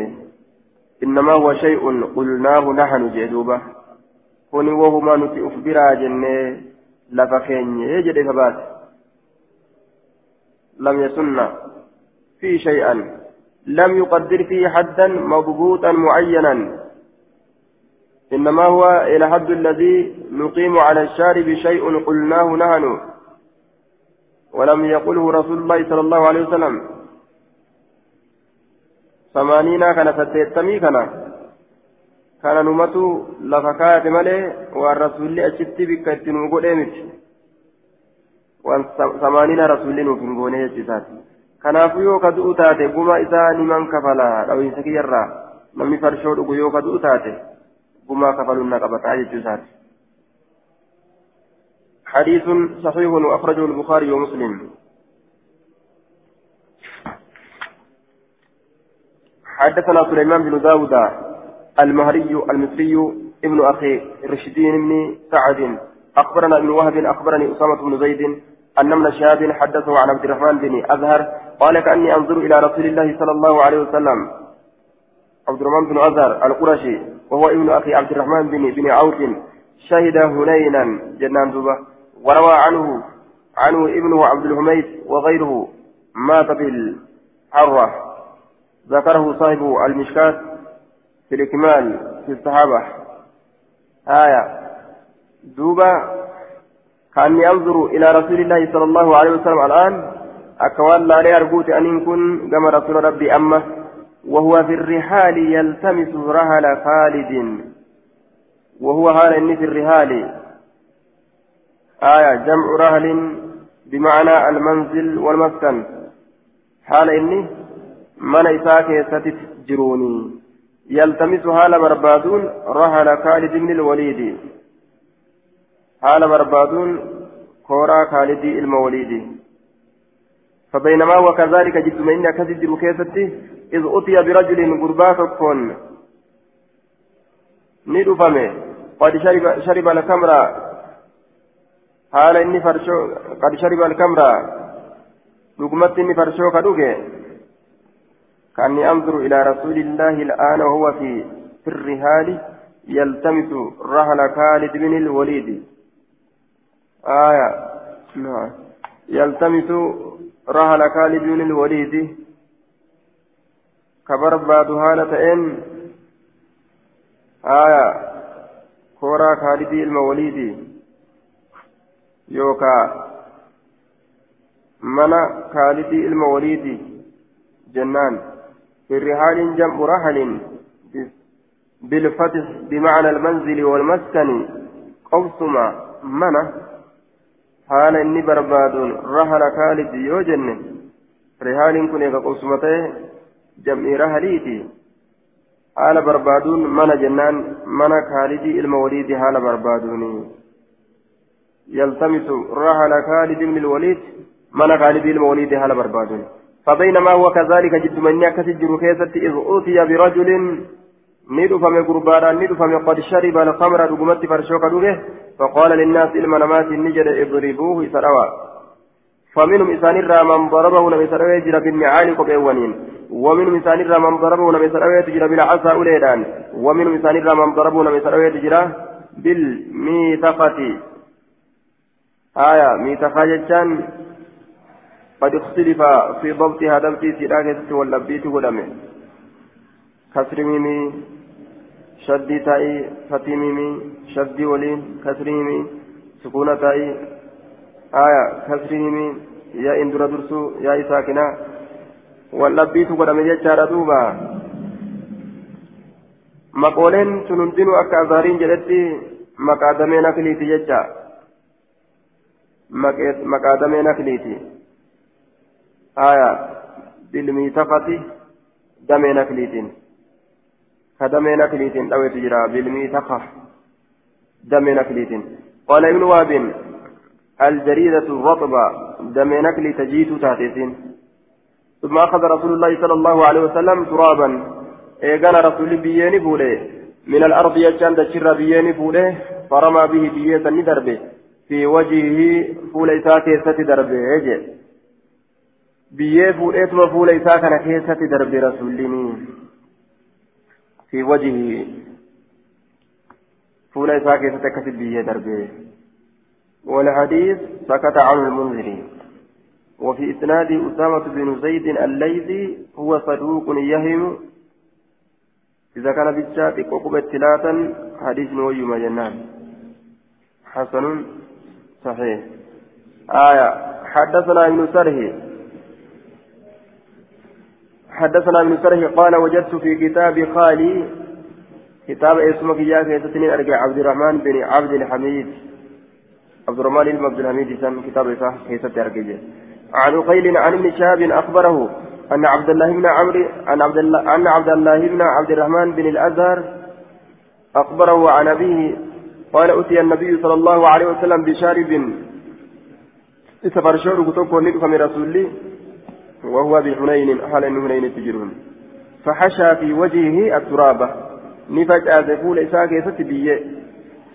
إنما هو شيء قلناه نحن جدوبة كوني وهما نتي أخبرا جنة لفكين يجد فبات لم يسن في شيئا لم يقدر فيه حدا مضبوطا معينا إنما هو إلى حد الذي نقيم على الشارب شيء قلناه نحن ولم يقله رسول الله صلى الله عليه وسلم ثمانين كان ستيتمي كان كان نمتو لفكاية ملي والرسول أشت بك التنوغو ديمت ثمانين رسول نوفن غوني يجسات kanaafuu yoo ka du'u taate guma isaa niman kafalaa dhawiinsa kiyyarraa namni farshoo dhugu yoo ka du'u taate gumaa kafaluun na qabataa jechuu isaati حديث صحيح وأخرجه البخاري ومسلم. حدثنا سليمان بن داود المهري المصري ابن أخي رشدين بن سعد. أخبرنا ابن وهب أخبرني أسامة بن زيد أن ابن شهاب حدثه عن عبد الرحمن بن أزهر قال كأني أنظر إلى رسول الله صلى الله عليه وسلم. عبد الرحمن بن أزهر القرشي وهو ابن أخي عبد الرحمن بن بن عوف شهد هنينا جنان دوبة. وروى عنه عنه ابنه عبد الحميد وغيره مات بالحرة ذكره صاحب المشكاة في الإكمال في الصحابة. آية دوبة كأني أنظر إلى رسول الله صلى الله عليه وسلم الآن أكوان لا لأرجوت أن يكون كما رسول ربي أمه وهو في الرحال يلتمس رهل خالد وهو هذا إني في الرحال. آية جمع رهل بمعنى المنزل والمسكن. حال إني من إساك ستتجروني يلتمس حال بربادون رهل خالد بن الوليد. حال بربادون كورا خالد الموليد. فبينما هو كذلك جئت من إنك تجر كيستي إذ أتي برجل قربا كون ندفمه. قد شرب شرب الكمر حال إني فرشو قد شرب الكمر لقمت إني فرشو كدوكي كأني أنظر إلى رسول الله الآن وهو في في الرهال يلتمس رهل خالد بن الوليد آية نعم يلتمس رهل خالد بن الوليد كبرباد هالة إن آية كورا خالدي الموليدي يوكا منا خالدي الموليدي جنان في الرحال جمع رحل بالفتح بمعنى المنزل والمسكن قوسما منا حال إني برباد رحل خالد يوجن رحال كن قوسمته rahaliiti. Haala barbaaduun mana jennaan mana kaalidii ilma waliidii haala barbaaduuni. يلتمس رحل خالد بن الوليد من خالد بن الوليد هل بربادون. فبينما هو كذلك جد من يكسجر كيست إذ أوتي برجل ندفم قربانا ندفم قد شرب الخمر رقمت فرشوك دوله فقال للناس إلما نمات النجد اضربوه سروا. فمنهم إسان من ضربه لم يسروا جرى بالنعال قبيوانين ومن مثال من ضربه لم يسرعه تجرى بالعصا أوليدان. ومن مثال من ضربه لم يسرعه تجرى بالميثقة آية ميثقة جتان قد اختلف في ضبطها دبتي سيراكة واللبيت ولمه كسر ميمي شدي تاي فتي ميمي شدي ولين كسر ميمي سكونة تاي. آية كسر ميمي يا إندرا درسو يا إساكنا wallabbiitu godhame jechaadha duuba maqooleen sun hundinuu akka azaariin jedhetti maqaadamee nakliiti nakliiti aya bilmiitafati damee nakliitiin ka damee nakliitiin dhawetu jira bilmiitafa damee nakliitiin قال ابن وهب الجريدة الرطبة دم نكلي تجيت تاتيسين ثم أخذ رسول الله صلى الله عليه وسلم ترابا إيقان رسول بيين فوله من الأرض يجان تشر بيين فوله فرمى به بيتا ندربه في وجهه فول إساء كيسة دربه يجي بيه فوليتما فول إساء كان كيسة دربه رسولين في وجهه فول إساء كيسة كسب بيه دربه والحديث سكت عنه المنذري وفي إسناد أسامة بن زيد الليثي هو صدوق يهم. إذا كان بالشاة قوقب ثلاثا حديث ويما جنان حسن. صحيح. آية. حدثنا ابن سره. حدثنا ابن سره قال وجدت في كتاب خالي كتاب اسمك يا كيستني أرجع عبد الرحمن بن عبد الحميد. عبد الرحمن بن عبد الحميد سم كتاب إسحاق كيست أرجع عن قيل عن ابن شهاب أخبره أن عبد الله بن عمرو أن عبد الله أن عبد الله بن عبد الرحمن بن الأزهر أخبره عن أبيه قال أتي النبي صلى الله عليه وسلم بشارب. سفر شعر كتوك ونقف من رسول وهو بحنين حال أن حنين تجرون. فحشى في وجهه التراب. نفجأ زفول إساك يستبيه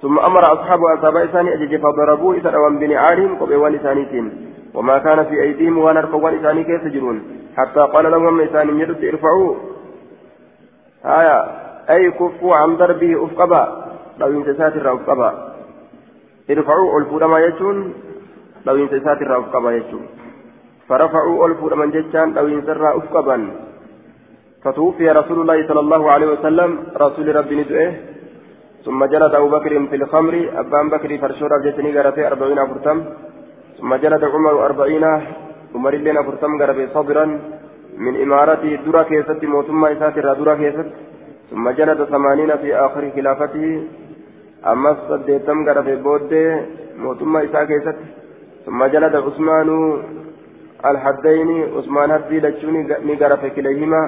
ثم أمر أصحاب أصحاب إساني أجج فضربوا إسان وان بنعالهم قبوان إسانيتين. وما كان في أيديهم وان أرقوان إساني كيف تجرون. حتى قال لهم إسان يدد ارفعوا آية أي كفوا عن ضربه أفقبا. لو ينتسات الرأف قبا ارفعوا ألفوا ما يجون لو ينتسات الرأف قبا يجون فرفعوا ألفوا من ججان لو ينسر أفقبا فتوفي رسول الله صلى الله عليه وسلم رسول ربي ندعه ثم جلد أبو بكر في الخمر أبان بكر فرشورا جتني غرفي أربعين فرتم ثم جلد عمر أربعين عمر اللين فرتم غرفي صبرا من إمارته درا كيست موتما إساتر درا كيست ثم جلد ثمانين في آخر خلافته ammas saddeettam garafe booddee mootummaa isaa keessatti ثم جلد عثمان الحدين عثمان هدي لجوني نقرف كليهما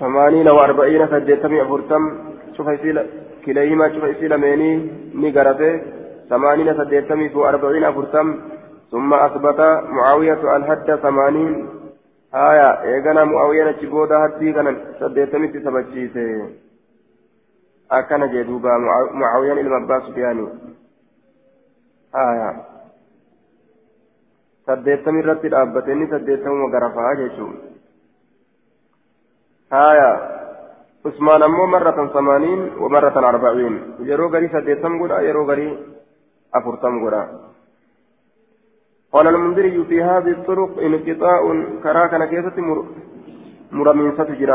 ثمانين وأربعين سديتم أفرتم شوف كليهما شوف يصير ميني نقرف ثمانين سديتم وأربعين أفرتم ثم أثبت معاوية الحد ثمانين آية إيقنا معاوية نجبودا هدي كان سديتم تسبتشيسي ilma abbaa sufyaanii haya saddeettami irratti dhaabbate inni saddeettamuma garafaa jechuun haya usmaan ammoo marratan samaaniin wa marratan arbaciin yeroo garii saddeettam godha yeroo garii afurtam godha قال المنذري في هذه الطرق انقطاع كراكنا كيسة مرمين ستجرى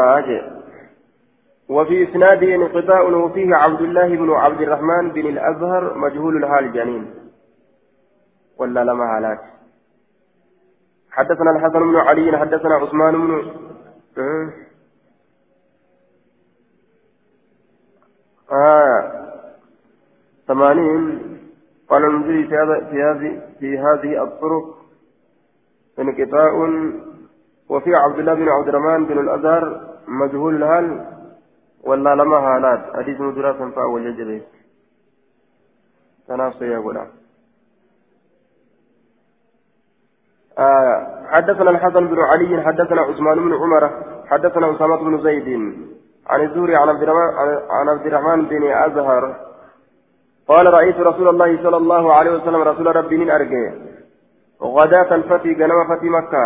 وفي إسناده انقطاع وفيه عبد الله بن عبد الرحمن بن الأزهر مجهول الحال جنين. ولا لما هلاك. حدثنا الحسن بن علي حدثنا عثمان بن آه. ثمانين. قال المنذري في في هذه في هذه الطرق انقطاع. وفي عبد الله بن عبد الرحمن بن الأزهر مجهول الحال ولا لما هالات حديث ندرا سنفا وججبه تنافس يا غلام آه حدثنا الحسن بن علي حدثنا عثمان بن عمر حدثنا أسامة بن زيد. عن الزهري عن عبد الرحمن بن أزهر. قال رأيت رسول الله صلى الله عليه وسلم رسول ربي من أرجع. غداة الفتي جنم فتي مكة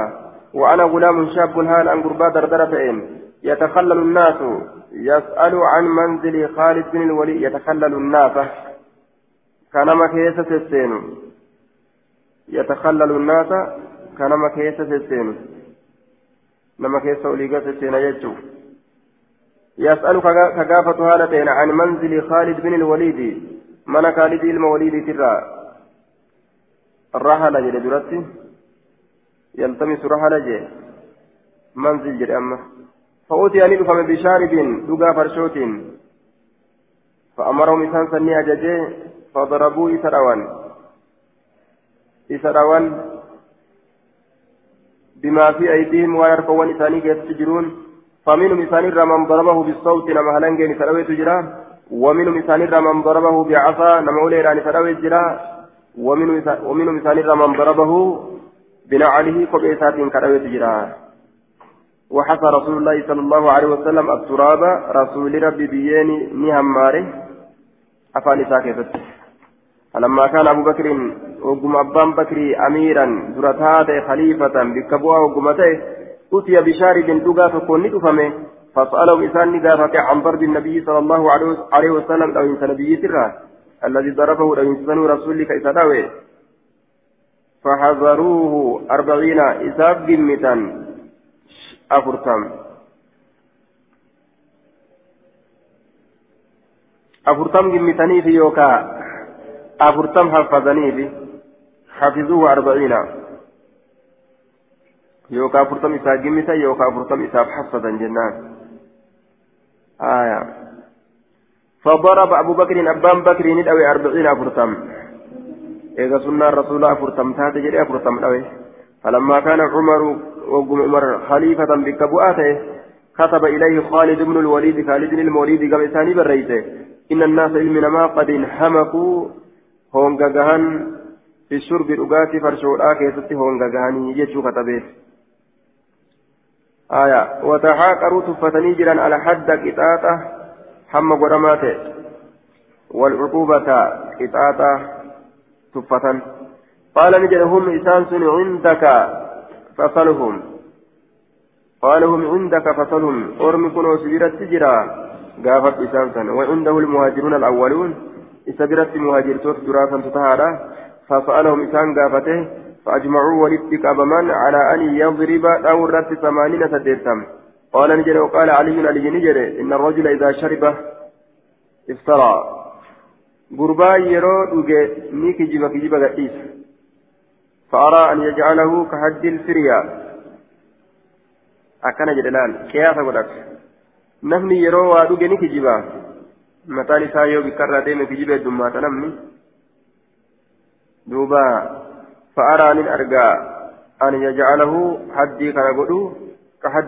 وأنا غلام شاب هال أن قربا دردرتين. يتخلل الناس. يسأل عن منزل خالد بن الوليد يتخلل الناس. كانما كيس السين يتخلل الناس كانما كيس السين نما كيس وليقات السين يجو. يسأل كقافة هالتين عن منزل خالد بن الوليد. من خالد الموليد ترى؟ الرحلة جل يلتمس رحلة جل منزل جري أما. فأوتي أن يدفم بشارب دقا فرشوت. فأمرهم إسان سني أججي فضربوا إسراوان إسراوان بما في أيديهم ويرفعون إساني كيف تجرون. فمنهم إسان من ضربه بالصوت نما هلنجين سلويت جرا. ومنهم إسان من ضربه بعصا نما أوليران سلويت جرا. ومنهم إسان من ضربه بنعله قبيسات كرويت جرا. وحصى رسول الله صلى الله عليه وسلم التراب رسول ربي بيني نهماره. أفاني ساكتت فلما كان أبو بكر وقم أبان بكر أميرا درتات خليفة بكبوها وقمته أتي بشارب دقا فكون ندفمه فسأله إنسان نقافة عن ضرب النبي صلى الله عليه وسلم أو إنسان نبي سره الذي ضربه أو إنسان رسولك إسداوي فحذروه أربعين إساب جمتا. أفرتم. أفرتم جمتني في يوكا. أفرتم حفظني في حفظوه أربعين. يوكا أفرتم إساب جمتا يوكا أفرتم إساب حفظا جنان آية. فضرب أبو بكر أبان بكر ندأوي أربعين أفرتم. إذا سنة الرسول أفرتم تاتي جري أفرتم فلما كان عمر وقم عمر خليفة بكبؤاته كتب إليه خالد بن الوليد خالد الموليد قبل ثاني بالرئيسة إن الناس علمنا ما قد انحمقوا هونغاغان في الشرب الأغاتي فرشولا كيستي هونغاغاني يجو كتبه. آية وتحاقروا تفتني جرا على حد قطاطة حم قرماته. والعقوبة قطاطة تفة قال نجد هم إسان عندك. فصلهم. قال هم عندك فصلهم. أرمي كنوا سجرت تجرا قافت إسان وعنده المهاجرون الأولون. إسجرت مهاجر توت دراسا تتهارا فسألهم إسان قافته. فأجمعوا ولدتك أبمان على أن يضرب دورة ثمانين سديرتم. قال نجد وقال علي علي نجد إن الرجل إذا شرب افترى gurbaa yeroo dhuge ni kijiba kijiba gadhiisa فأرى أن يجعله كحد الفريا. أكن جدلان. كيف أقولك. نفني يرو وادو جني كجبا متى نسايو بكرة ديم كجبا دمما تنمي دوبا. فأرى أن أرجع. أن يجعله حدي كان قدو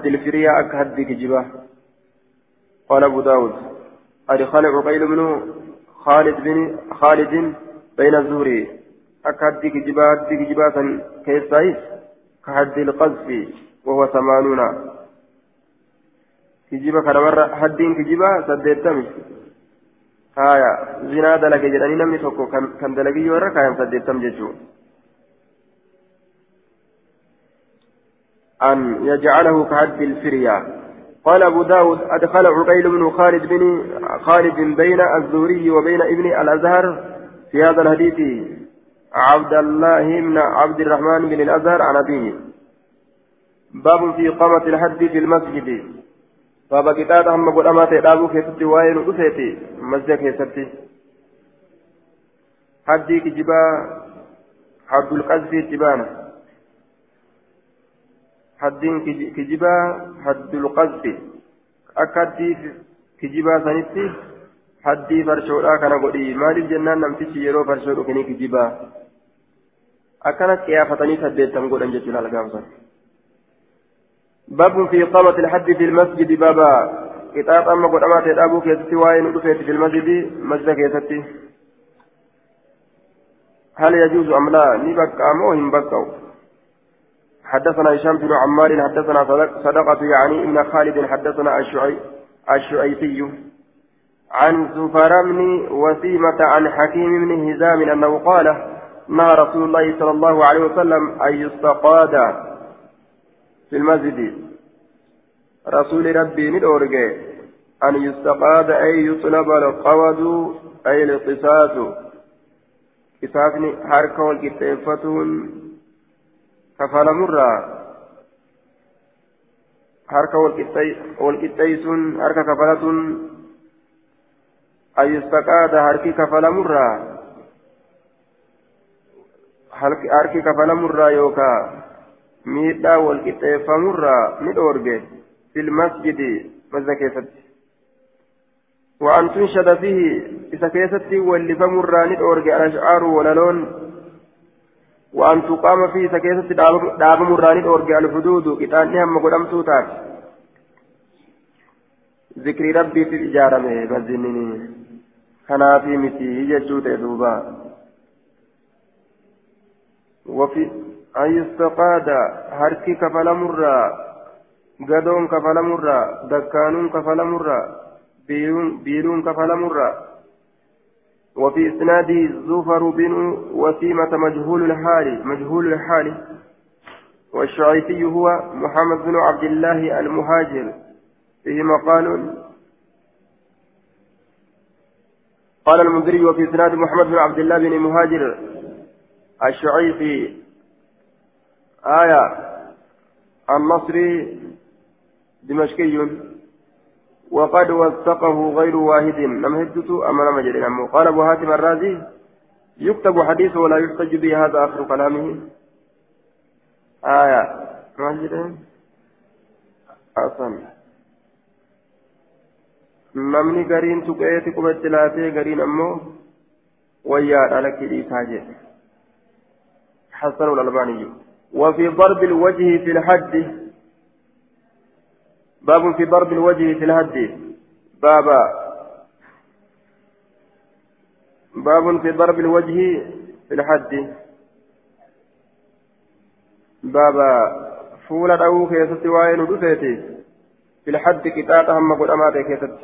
الفريا أكحد كجبا قال أبو داود. أدخل عقيل بن خالد بن خالد بين الزهري. أكاد كجبات كجبات كيسايس كحد القذف وهو ثمانون كجبا مرة حد كجبا سديتمي هايا زنا دلق جدني نمني توكو كان دلقي يورا كان سديتم ججو أن يجعله كحد الفريا قال أبو داود أدخل عقيل بن خالد بن خالد بين الزهري وبين ابن الأزهر في هذا الحديث عبد الله بن عبد الرحمن بن الأزهر عن أبيه باب في قامة الحد في المسجد باب كتاب هم قد أمات إلابو كيست وين أسيتي مسجد كيستي حدي كجبا حد القذف جبانه haddiin kijibaa haddul qazfi akka haddii kijibaa sanitti haddii farshoodhaa kana godhi maaliif jennaan namtichi yeroo farshoo dhufanii kijibaa akkana qiyaafatanii saddeettan godhan jechuun algaamsan باب في إقامة الحد في المسجد. بابا كتاب أما قد أمات أبو كيستي وين في المسجد. مسجد كيستي. هل يجوز أم لا؟ نبكى أم هم بكوا. حدثنا هشام بن عمار حدثنا صدقة يعني ابن خالد حدثنا الشعي عن زفر بن وسيمة عن حكيم بن هزام أنه قال نهى رسول الله صلى الله عليه وسلم أن يستقاد في المسجد. رسول ربي ندورج أن يستقاد أي يطلب القود أي الاقتصاص كتابني حركة والكتابة kafalamurraa harka walqixxeeysuun harka kafalatuun ayyustaqaada harki kafalamurraa harki kafalamurraa yookaa miidhaa walqixxeeffamurraa ni dhoorge fil masjidi masjida keessatti. وأن تنشد فيه إذا كيست واللفمر ندورج الأشعار وللون وأن تقام فيه إذا كيست داب مراني ندورج الحدود كتان نهم قدام توتات ذكر ربي في الإجارة بزنني كنا في متي يجوت دوبا وفي أن يستقاد هركي كفل مرة قدون كفل مرة دكانون كفل مرة بيرون كفل مرة. وفي إسناده زفر بن وسيمة مجهول الحال مجهول الحال. والشعيثي هو محمد بن عبد الله المهاجر. فيه مقال. قال المنذري وفي إسناد محمد بن عبد الله بن مهاجر. الشعيثي آية. النصري دمشقي. وقد وثقه غير واحد. لم هدته أما لم يجد قال أبو هاتم الرازي يكتب حديثه ولا يحتج به هذا آخر كلامه. آية. ما جدا أصلا namni gariin tuqeeti qubatti laatee gariin ammoo wayyaadha lakki dhiisaa jedhe حسن الألباني. وفي ضرب الوجه في الحد. باب في ضرب الوجه في الهد بابا باب في ضرب الوجه في الحد. بابا فول دعو كيست وين دفيتي في الحد كتاب هم قدامات كيست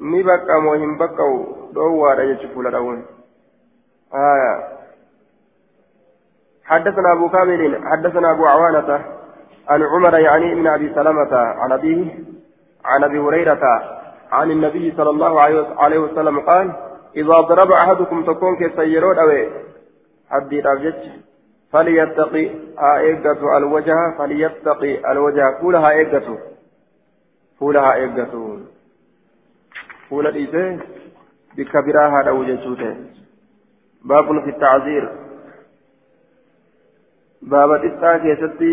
ni bakka moo hin bakka'u dhoowwaadha jechu fuula dhawun آية حدثنا أبو كامل حدثنا أبو عوانة عن عمر يعني ابن أبي سلمة عن أبيه عن أبي هريرة عن النبي صلى الله عليه وسلم قال إذا ضرب أحدكم تكون كسيرون أوي؟ حدي الابجد فليتقي ايقظ الوجه فليتقي الوجه فولها ايقظ فولها ايقظ فول الإيسى بكبراها لو جسوته باب في التعذير. Baaba xiqqaa keessatti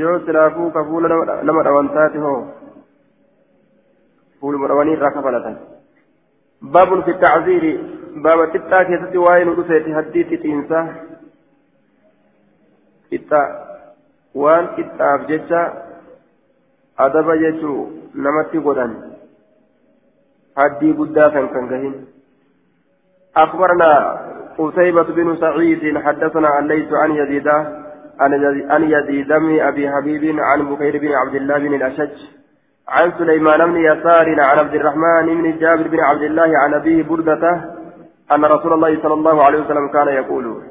yoo silaafuu ka fuula nama dhawantaati hoo fuuluma dhawanii irraa kafalatan baabun fi tacziiri baaba xiqqaa keessatti waa'ee nu dhufeeti haddii xixiinsa xixa waan qixxaaf jecha adaba jechuu namatti godhan haddii guddaa kan kan gahin أخبرنا قتيبة بن سعيد حدثنا ليس عن يزيده عن يزيد بن أبي حبيب عن بكير بن عبد الله بن الأشج عن سليمان بن يسار عن عبد الرحمن بن جابر بن عبد الله عن أبيه بردة أن رسول الله صلى الله عليه وسلم كان يقول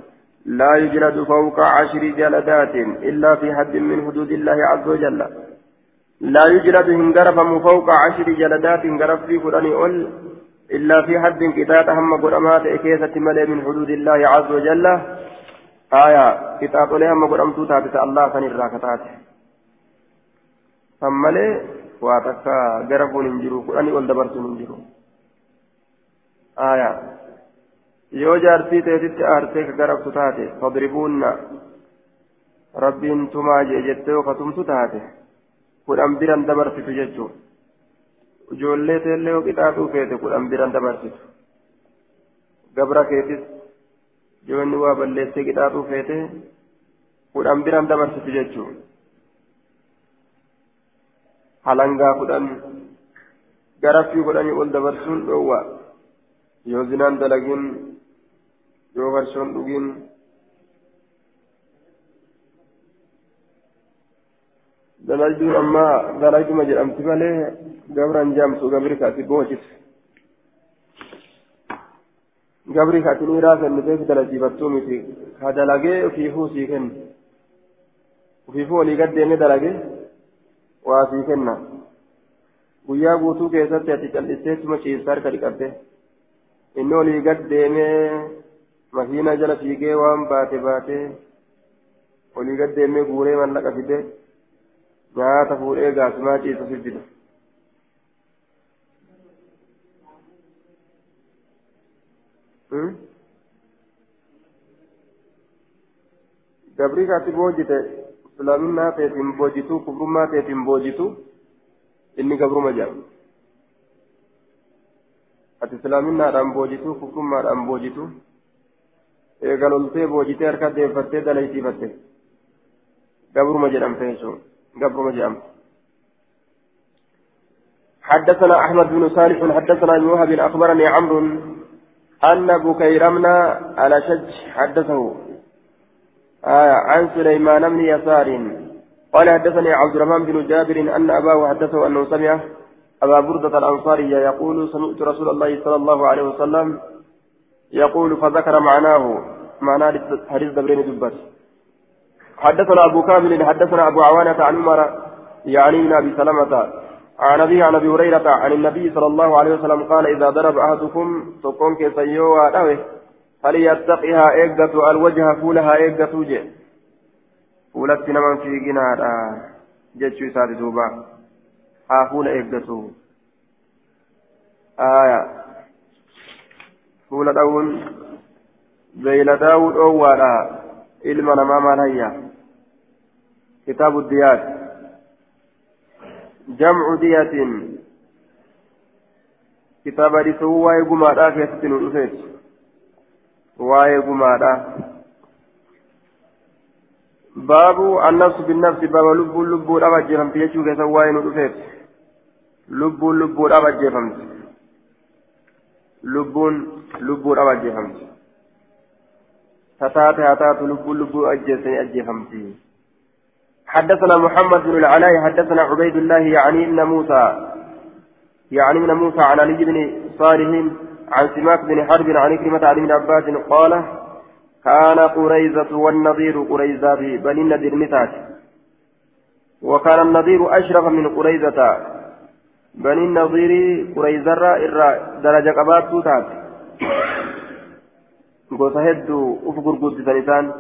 لا يجلد فوق عشر جلدات إلا في حد من حدود الله عز وجل. لا يجلد هنجرف فوق عشر جلدات هنجرف في قرآن إلا في حد كتاب هم قرآن كيسة ملئ من حدود الله عز وجل. آية كتاب لها ما قدمت تاتت الله كان الراكتات فمالي واتكا غرفون انجرو قراني والدبرتون انجرو آية yoo jaartii teetitti aartee ka garabtu taate fadribuunna rabbiin tumaa jee jettee yoo katumtu taate kudhan biran dabarsitu jechuun ijoollee teellee yoo qixaaxuu feete kudhan biran dabarsitu gabra keetis yoonni waa balleessee qixaaxuu feete kudhan biran dabarsitu jechuun halangaa kudhan garaffii kudhanii ol dabarsuun dhoowwa yoo zinaan dalagin yoo farshoon dhugin dalagduun ammaa dalagduma jedhamti malee gabran jaamsu gabri kaasi boocise gabri ka atin dhiiraa kennitee fi dalajiifattuu miti ka dalagee ofiifuu sii kenna ofiifuu olii gaddeeme dalage waa sii kenna guyyaa guutuu keessatti ati callisteetuma ciisa harka dhiqatte inni olii gaddeemee makiina jala fiigee waan baate baatee olii gaddeemee guuree mallaqa fide nyaata fuudhee gaasumaa ciisa fida. Gabrii kaatti boojite islaaminaa ta'eetiin boojitu kufrummaa ta'eetiin boojitu inni gabruma jedhama ati islaaminaadhaan boojitu kufrummaadhaan boojitu eegaloltee boojitee harka deeffattee dalaysiifatte gabruma jedhamte jechuun gabruma jedhamte حدثنا أحمد بن صالح حدثنا ابن وهب أخبرني عمرو أن بكيرمنا على شج حدثه. آه عن سليمان بن يسار. قال حدثني عبد الرحمن بن جابر أن أباه حدثه أنه سمع أبا بردة الأنصاري يقول سمعت رسول الله صلى الله عليه وسلم يقول فذكر معناه معناه حديث دبرين دبت حدثنا أبو كامل حدثنا أبو عوانة عن عمر يعني من أبي سلمة. عن أبي عن أبي هريرة عن النبي صلى الله عليه وسلم قال إذا ضرب أحدكم تكون كيسيوا دوه فليتقها إيقة الوجه فولها إيقة جي. فولت نمن في جنار جتشو سادي دوبا. ها فول إيقة آية. فول داون. بين داود أولا. إلما نما مالهيا كتاب الديات جمع دية. كتاب ديسو واي قمادا كيست نؤفيت واي قمادا باب النفس بالنفس باب لب لب الأبد جفمت يجو كيسا واي نؤفيت لب لب الأبد جفمت لب لب الأبد جفمت تتات هاتات لب لب أجيسني أجيفمتي حدثنا محمد بن العلاء حدثنا عبيد الله يعني ابن موسى. يعني ابن موسى عن علي بن صالح عن سماك بن حرب عن كلمة عن ابن عباس قال كان قريزة والنظير قريزة بني النذير نتاج وكان النظير أشرف من قريزة بني النظير قريزة درجة قبات توتات قوس أفقر قد سنتان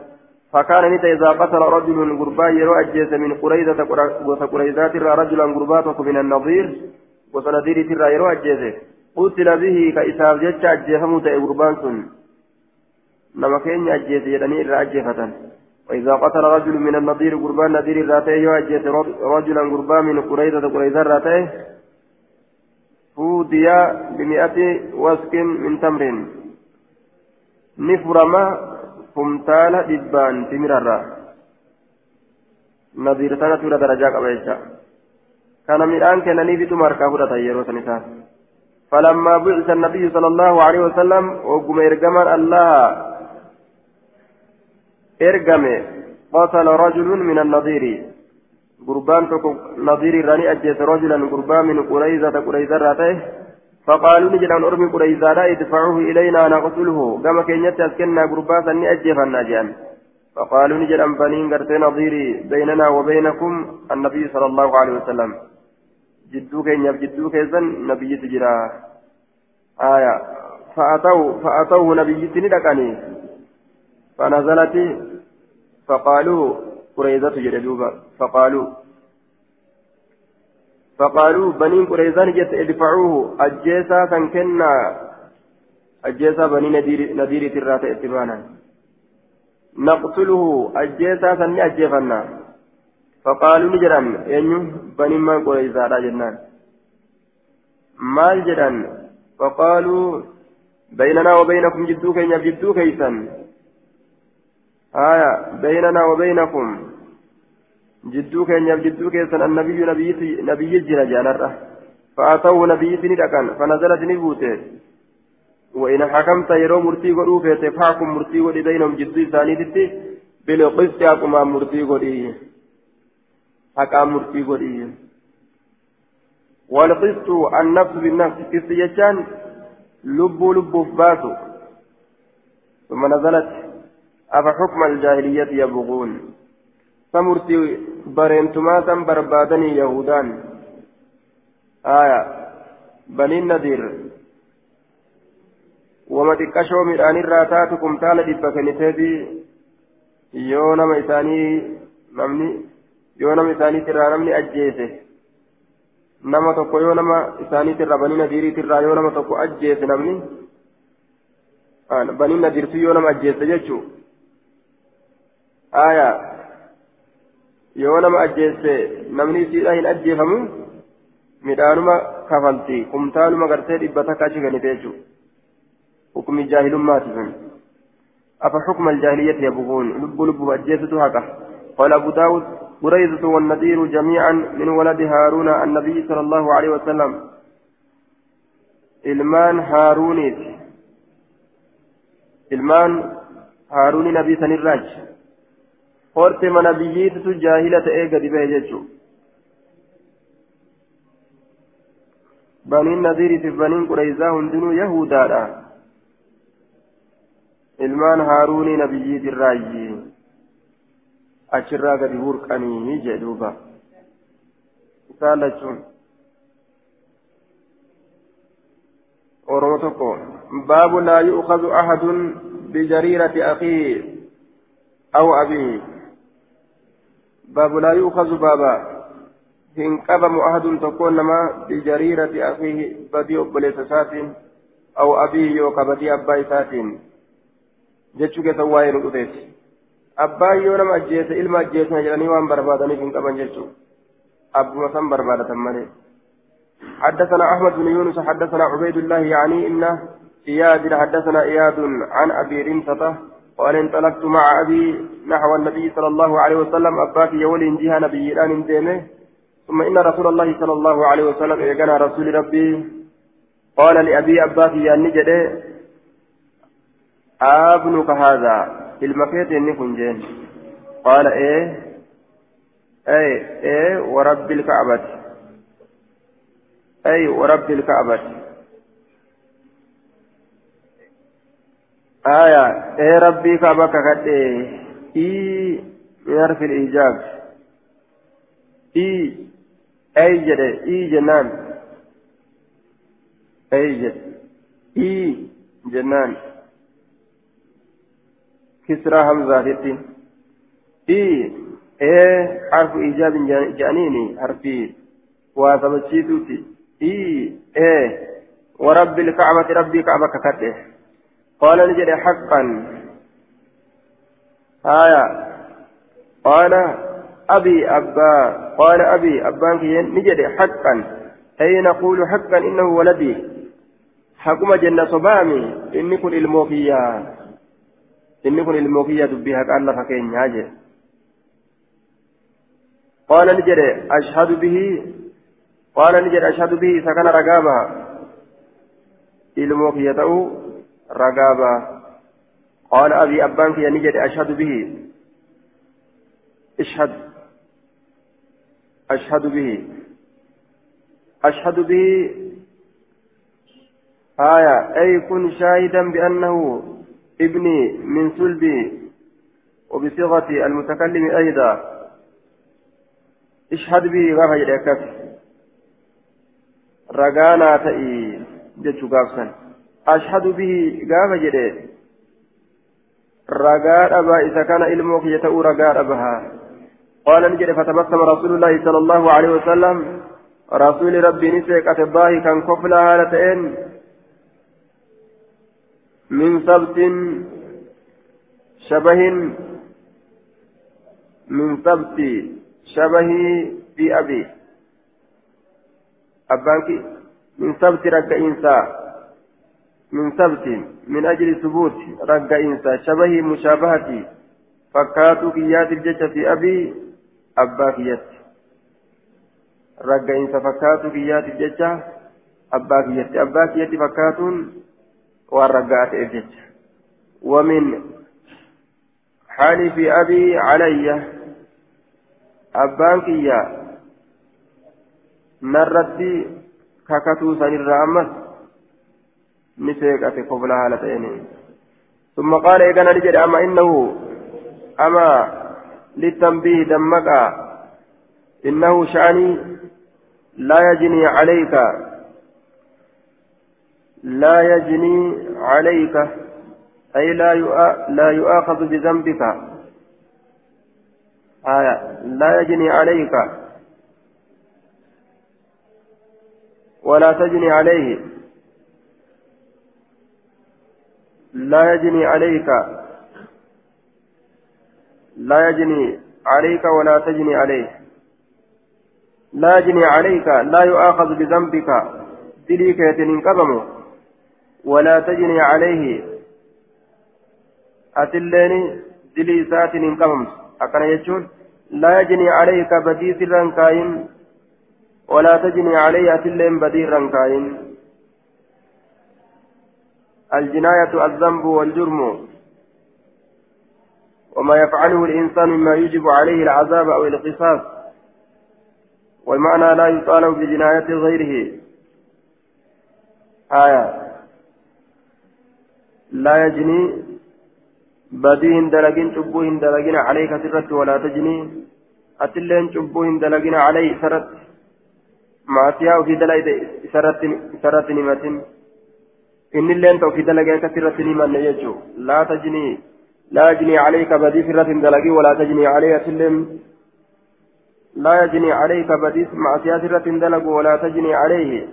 فكان نتا إذا قتل رجل غربا يرو أجيس من قريزة وس قريزات رجلا غرباتك من النظير وسنذير ترى يرو أجيس. قتل به كإساف جتش أجيفم تأي غربان سن. نما كين أجيس يدني إرى أجيفة وإذا قتل رجل من النظير غربان نذير راتيه يو أجيس. رجلا غربا من قريزة قريزة راتيه فوديا بمئة وسك من تمر. نفرما kumtaala dhibbaan timirarraa nadiirtana tura darajaa qaba jecha kana midhaan kennaniifituma harkaa fudhatan yeroo san isaa فلما بعث النبي صلى الله عليه وسلم وقم إرجما الله إرجم قتل رجل من النظير قربان نظير راني أجيس رجلا قربان من قريزة قريزة راته فقالوا نجد أن أرمي قريزا لا ادفعوه إلينا نقتله. كما كان أسكننا قرباسا نأجفنا جان. فقالوا نجد أن بنين قرتي نظيري بيننا وبينكم النبي صلى الله عليه وسلم. جدوك إن جدوك إذن نبي تجرا. آية. فأتوا فأتوه نبي تندكني فنزلت فقالوا قريزة جدوبا فقالوا فقالوا بنين قريزان جت ادفعوه. أجيسا كان كنا. أجيسا بني نذير نذير ترات اتبانا نقتله. أجيسا كان أجيفنا. فقالوا نجران. ينو بني ما قريزا لا جنان مال جران. فقالوا بيننا وبينكم جدوك جدوك إيسان آية. بيننا وبينكم. Keenyaaf jidduu keessan annabiyyu nabiyyi jira jaalarra fa'aata'u nabiyyitti ni dhaqan fanazalati ni buute. وإن حكمت يرو مرتي قدو فيت فاكم مرتي قدي بينهم جدو ثاني تتي بالقسط أقوم مرتي قدي حكام مرتي قدي والقسط النفس بالنفس قسط يجان لب لب فباسو ثم نزلت أفحكم الجاهلية يبغون samurtii bareentumaa san barbaadanii yahudaan aya baniin nadiir wama xiqqashoo midhaanirraa taatu kumtaala dhibba kenniteefi yoo nama isaanii namni yoo nama isaaniitirraa namni ajjeese nama tokko yoo nama isaaniitirraa banii nadiiriitirraa yoo nama tokko ajjeese namni banii nadiirtu yoo nama ajjeese jechuudha آية يونما أجيسي نمني سيدا هن أجيفمو midhaanuma kafalti kumtaaluma gartee dhibba takka achi ganite jechuudha hukumi jaahilummaati sun afa xukma aljaahiliyyati yabguun lubbu lubbu ajjeesitu haqa قال أبو داود بريدة والنذير جميعا من ولد هارون النبي صلى الله عليه وسلم ilmaan haaruuniiti ilmaan haaruuni nabii sanirraaji horte mana biyyiititu jaahila ta'ee gadi bahe jechuu baniin nadiiriitiif baniin qureyzaa hundinuu yahudaadha ilmaan haaruunii nabiyyiitirraayi achirraa gadi burqanii jee duuba isaan lachuun oromo tokko baabu laa yu'khadu ahadun bijariirati akhiihi aw abiihi baaba hin qabamu ahadun tokkoon nama bijariirati akhiihi badii obboleessa isaatiin aw abiihi yookaan badii abbaa isaatiin jechuu keessa waa'ee nu dhufeeti abbaan yoo nama ajjeese ilma ajjeesna jedhanii waan barbaadaniif hin qaban jechuudha abbuma san barbaadatan malee. حدثنا أحمد بن يونس حدثنا عبيد الله يعني إن إياد حدثنا إياد عن أبي رمسة قال انطلقت مع أبي نحو النبي صلى الله عليه وسلم. أباك يولي جهة نبي الآن ديمه ثم إن رسول الله صلى الله عليه وسلم إيقنا رسول ربي. قال لأبي أباك يا نجد أبنك هذا المكيت إني كنجين. قال إيه؟ أي إيه ورب الكعبة. أي ورب الكعبة. آية إيه ربي كعبة ككت إي يعرف الإيجاب. إي أي جد إي جنان. أي جد إي جنان. كسرى همزة تتين إي إيه حرف إيجاب جانيني حرفي وثبتشيتوتي إيه إيه. ورب الكعبة ربي كعبة ككته قال نجد حقا. آية. قال أبي أبا. قال أبي أبانك نجد حقا. أي نقول حقا إنه ولدي. حكم جنة صبامي. إني كن الموكية إني كن الموكية دبيها كأن فكين ياجي. قال نجد أشهد به. قال نجد أشهد به. سكن رقابة إلموك يتأو رقابة. قال أبي أبانك يا نجد أشهد به. أشهد. أشهد به. أشهد به. آية. أي كن شاهدا بأنه ابني من سلبي وبصيغة المتكلم أيضا. اشهد به. غفا كفر ragaanaa ta'i jechuu gaafsan jedhe ragaa dhaba isa kana ilmoo kiyya ta'uu ragaa dhabahaa qaala ni jedhe fatabassama rasuulullaahi sala allahu alaihi wasalam rasuuli rabbii ni seeqate baahi kan koflaa haala ta'een min sabtin shabahin min sabti shabahii fi abii أبانك من سبت رق إنسا من سبت من أجل ثبوت رق إنسا شبه مشابهتي فكاتو كيات الجيش في أبي أبا كيات رق إنسا فكاتو كيات الجيش أبا كيات أبا كيات فكاتون والرقات الجيش ومن حالف أبي علي أبان كيات narratti kakatuu sanirraa ammas kofla haala ta'een ثم قال إيقنا نجد أما إنه أما للتنبيه دمك إنه شأني لا يجني عليك لا يجني عليك أي لا لا يؤاخذ بذنبك. آية لا يجني عليك ولا تجني عليه. لا يجني عليك. لا يجني عليك ولا تجني عليه. لا يجني عليك لا يؤاخذ بذنبك. دليك يتنين قبمه ولا تجني عليه. أتلين دلي قبمت أكن يجون. لا يجني عليك بدي سرا كاين ولا تجني عليه أتلين بدي رنكاين الجناية الذنب والجرم. وما يفعله الإنسان مما يجب عليه العذاب أو القصاص والمعنى لا يطالب بجناية غيره. آية. لا يجني بديهن دلقين شبوهن دلقين عليك سرت ولا تجني. أتلين شبوهن دلقين عليه سرت. معصية في دلائد سرت سرت نمتين إن اللين تو في دلقين كسرت نمتين يجو لا تجني لا يجني عليك بدي فرة دلقي ولا تجني عليه سلم لا يجني عليك بدي معصية فرة دلق ولا تجني عليه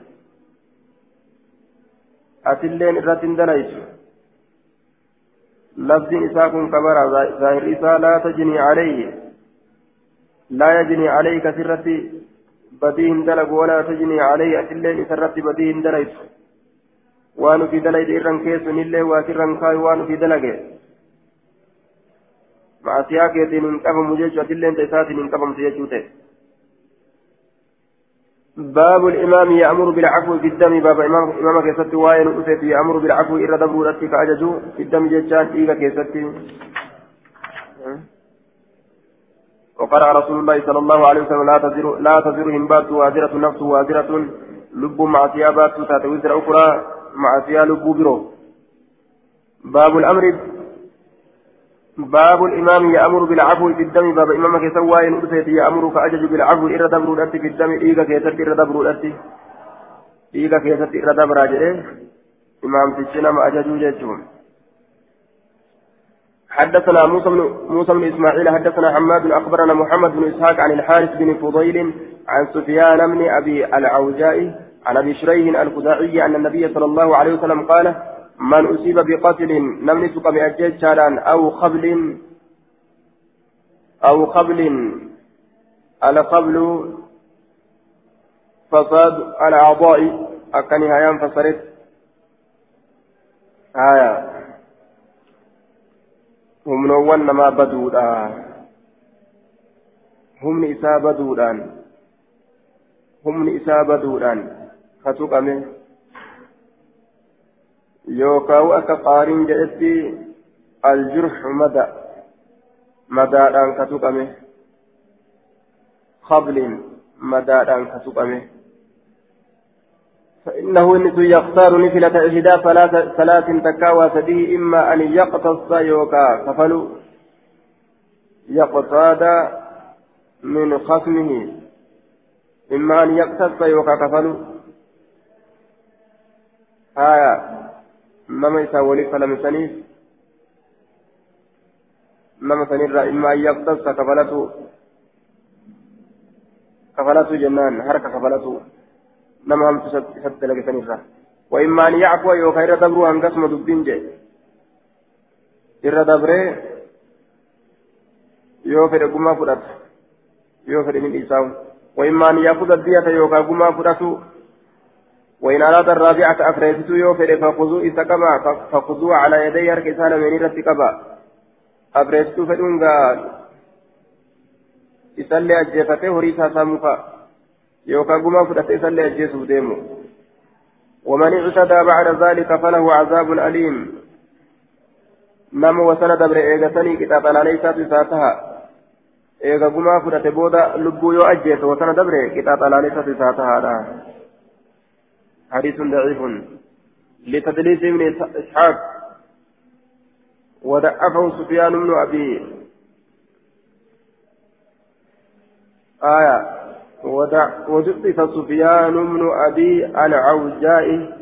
أتلين رة دليس لفظ إساء كبر ظاهر إساء لا تجني عليه لا يجني عليك سرة بديهن دلق ولا تجني عليه أتلين سرة بديهن دليس وان في دليل إرن كيس نلي وكرن كاي وان في دلقه معصية كيتين انقبم جيشو أتلين تيساتين انقبم سيجو باب الإمام يأمر بالعفو في الدم باب إمام إمام كيست واين أسيت يأمر بالعفو إرى دبر رتك أججو في الدم جيشان إيغا كيست وقرأ رسول الله صلى الله عليه وسلم لا تزر لا تزر همبات وازرة نفس وازرة لب معصية بات تاتي وزر أخرى معصية لب برو باب الأمر باب الإمام يأمر بالعفو في الدم. باب إمامك سوى إن أرسيت يأمر فأجج بالعفو إرى دبر الأتي في الدم. إيغا كيست إرى دبر الأتي إيغا كيست إرى دبر أجل إمام تشنم أججو جيتشون حدثنا موسى بن موسى بن إسماعيل حدثنا حماد أخبرنا محمد بن إسحاق عن الحارث بن فضيل عن سفيان بن أبي العوجاء عن أبي شريح الخزاعي أن النبي صلى الله عليه وسلم قال من أصيب بقتل نمني تقم أجيشان أو خبل أو خبل الخبل فساد الأعضاء أكني هيان فسرت آية. هم نوان ما بدودا. هم نساء بدودان هم نساء بدودان فتقمه yookaan akka qaariin jedhetti aljurxu mada madaadhaan ka tuqame qabliin madaadhaan ka tuqame فإنه إنس يختار نفلة إحدى ثلاث تكاوى سديه إما أن يقتص يوكا كفلو يقتاد من خصمه إما أن يقتص يوكا كفلو آية nama isaa waliif falamsaniif nama sanirraa imma ayyaqtasa kafalatu kafalatu jennaan harka kafalatu nama hamtu isatti dalagisanirraa وإما أن يعفو يوكا إرى دبرو أن قسم دبين جي إرى دبري يوفر قما فرات يوفر من إساو وإما أن يأخذ الدية يوكا قما فراتو وإن أراد الرابعة أفريسة يوفر فخذوا إسكبا فخذوا على يدي أركسان من رتكبا أفريسة فدونغا إسالي أجيفته هريسا سامفا يوكا قما فرت إسالي أجيسو ديمو. ومن اعتدى بعد ذلك فله عذاب أليم. نم وسند بر إيغسني كتابا ليس تساتها eega gumaa fudhate booda lubbuu yoo ajjeese wasana dabre qixaaxalaalessa isaatahaadha حديث ضعيف. لتدليس ابن إسحاق وضعفه سفيان بن أبي. آية وضعف سفيان بن أبي العوجاء.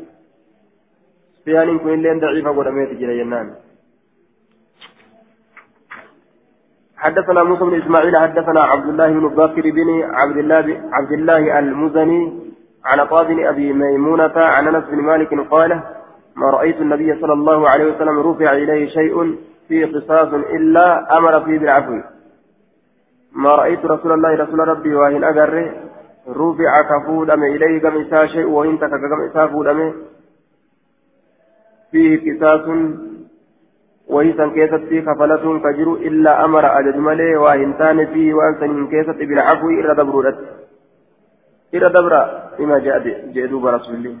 سفيان كن لين ضعيف ولم يتجري ينام حدثنا موسى بن إسماعيل حدثنا عبد الله بن بكر بن عبد الله عبد الله المزني. عن قاضي أبي ميمونة عن أنس بن مالك قال ما رأيت النبي صلى الله عليه وسلم رفع إليه شيء فيه قصاص إلا أمر فيه بالعفو. ما رأيت رسول الله رسول ربي وإن أجر رفع كفودم إليه كم إساء شيء وإن تكك كم إساء فودم فيه قصاص ويسن كيست كفلة كجر إلا أمر أجد ملي وإن تان فيه وأنسن كيست بالعفو إلى دبرودت. دبر بما جاء جئدوب رسول الله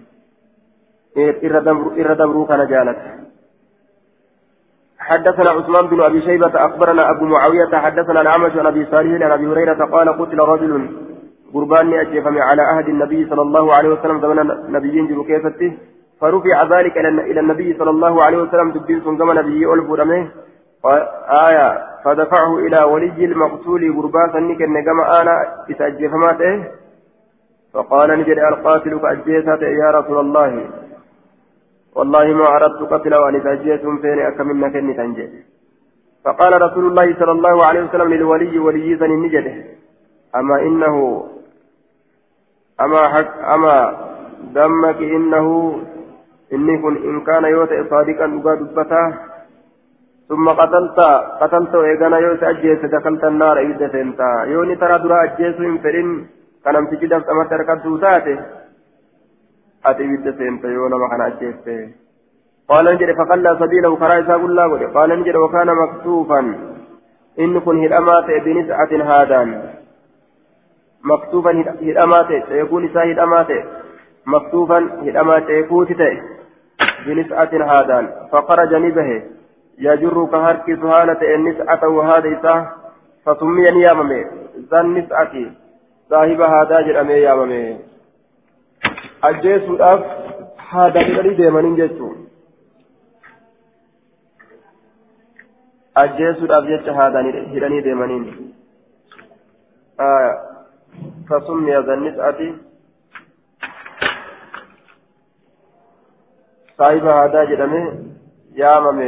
إلى دبر كان جالت حدثنا عثمان بن أبي شيبة أخبرنا أبو معاوية حدثنا العمش عن أبي صالح عن أبي هريرة قال قتل رجل قربان أجفم على عهد النبي صلى الله عليه وسلم زمن نبيين جبو فرفع ذلك إلى النبي صلى الله عليه وسلم دبين كما نبي ألف رمه آية فدفعه إلى ولي المقتول قربا سنك النجمة أنا إتأجفماته فقال نجد القاتل كأجيسة يا رسول الله. والله ما أردت قتل وأن تجيتم فين أكملنا كني تنجي. فقال رسول الله صلى الله عليه وسلم للولي ولي ذن النجده أما إنه أما حق أما دمك إنه إني كن إن كان يوتئ صادقا دبته. ثم قتلت قتلت وإيقانا يوت أجيس دخلت النار إذا سنتا يوني ترى درا أجيس إن فرين أمسجد أمت ركض تاته ati ibidda seente yoo nama kana isaa gullaa godhe qaala ni jedhe wakaana maktuufan inni kun hidhamaa ta'e binis'atin haadaan maktuufan hidhamaa ta'e ceekuun isaa hidhamaa ta'e maktuufan hidhamaa ceekuuti ta'e binis'atin haadaan faqaraja ni bahe يجر كهركس هالة النسعة وهذا إساه فسمي نياممي ذا النسعة saahiba haadaa jedhamee yaamame ajjeesuudhaaf haadaa jedhanii deemanin jechuun ajjeesuudhaaf jecha haadaa hidhanii deemaniin فسمي ذا النسعة صاحب هذا جدمي يا ممي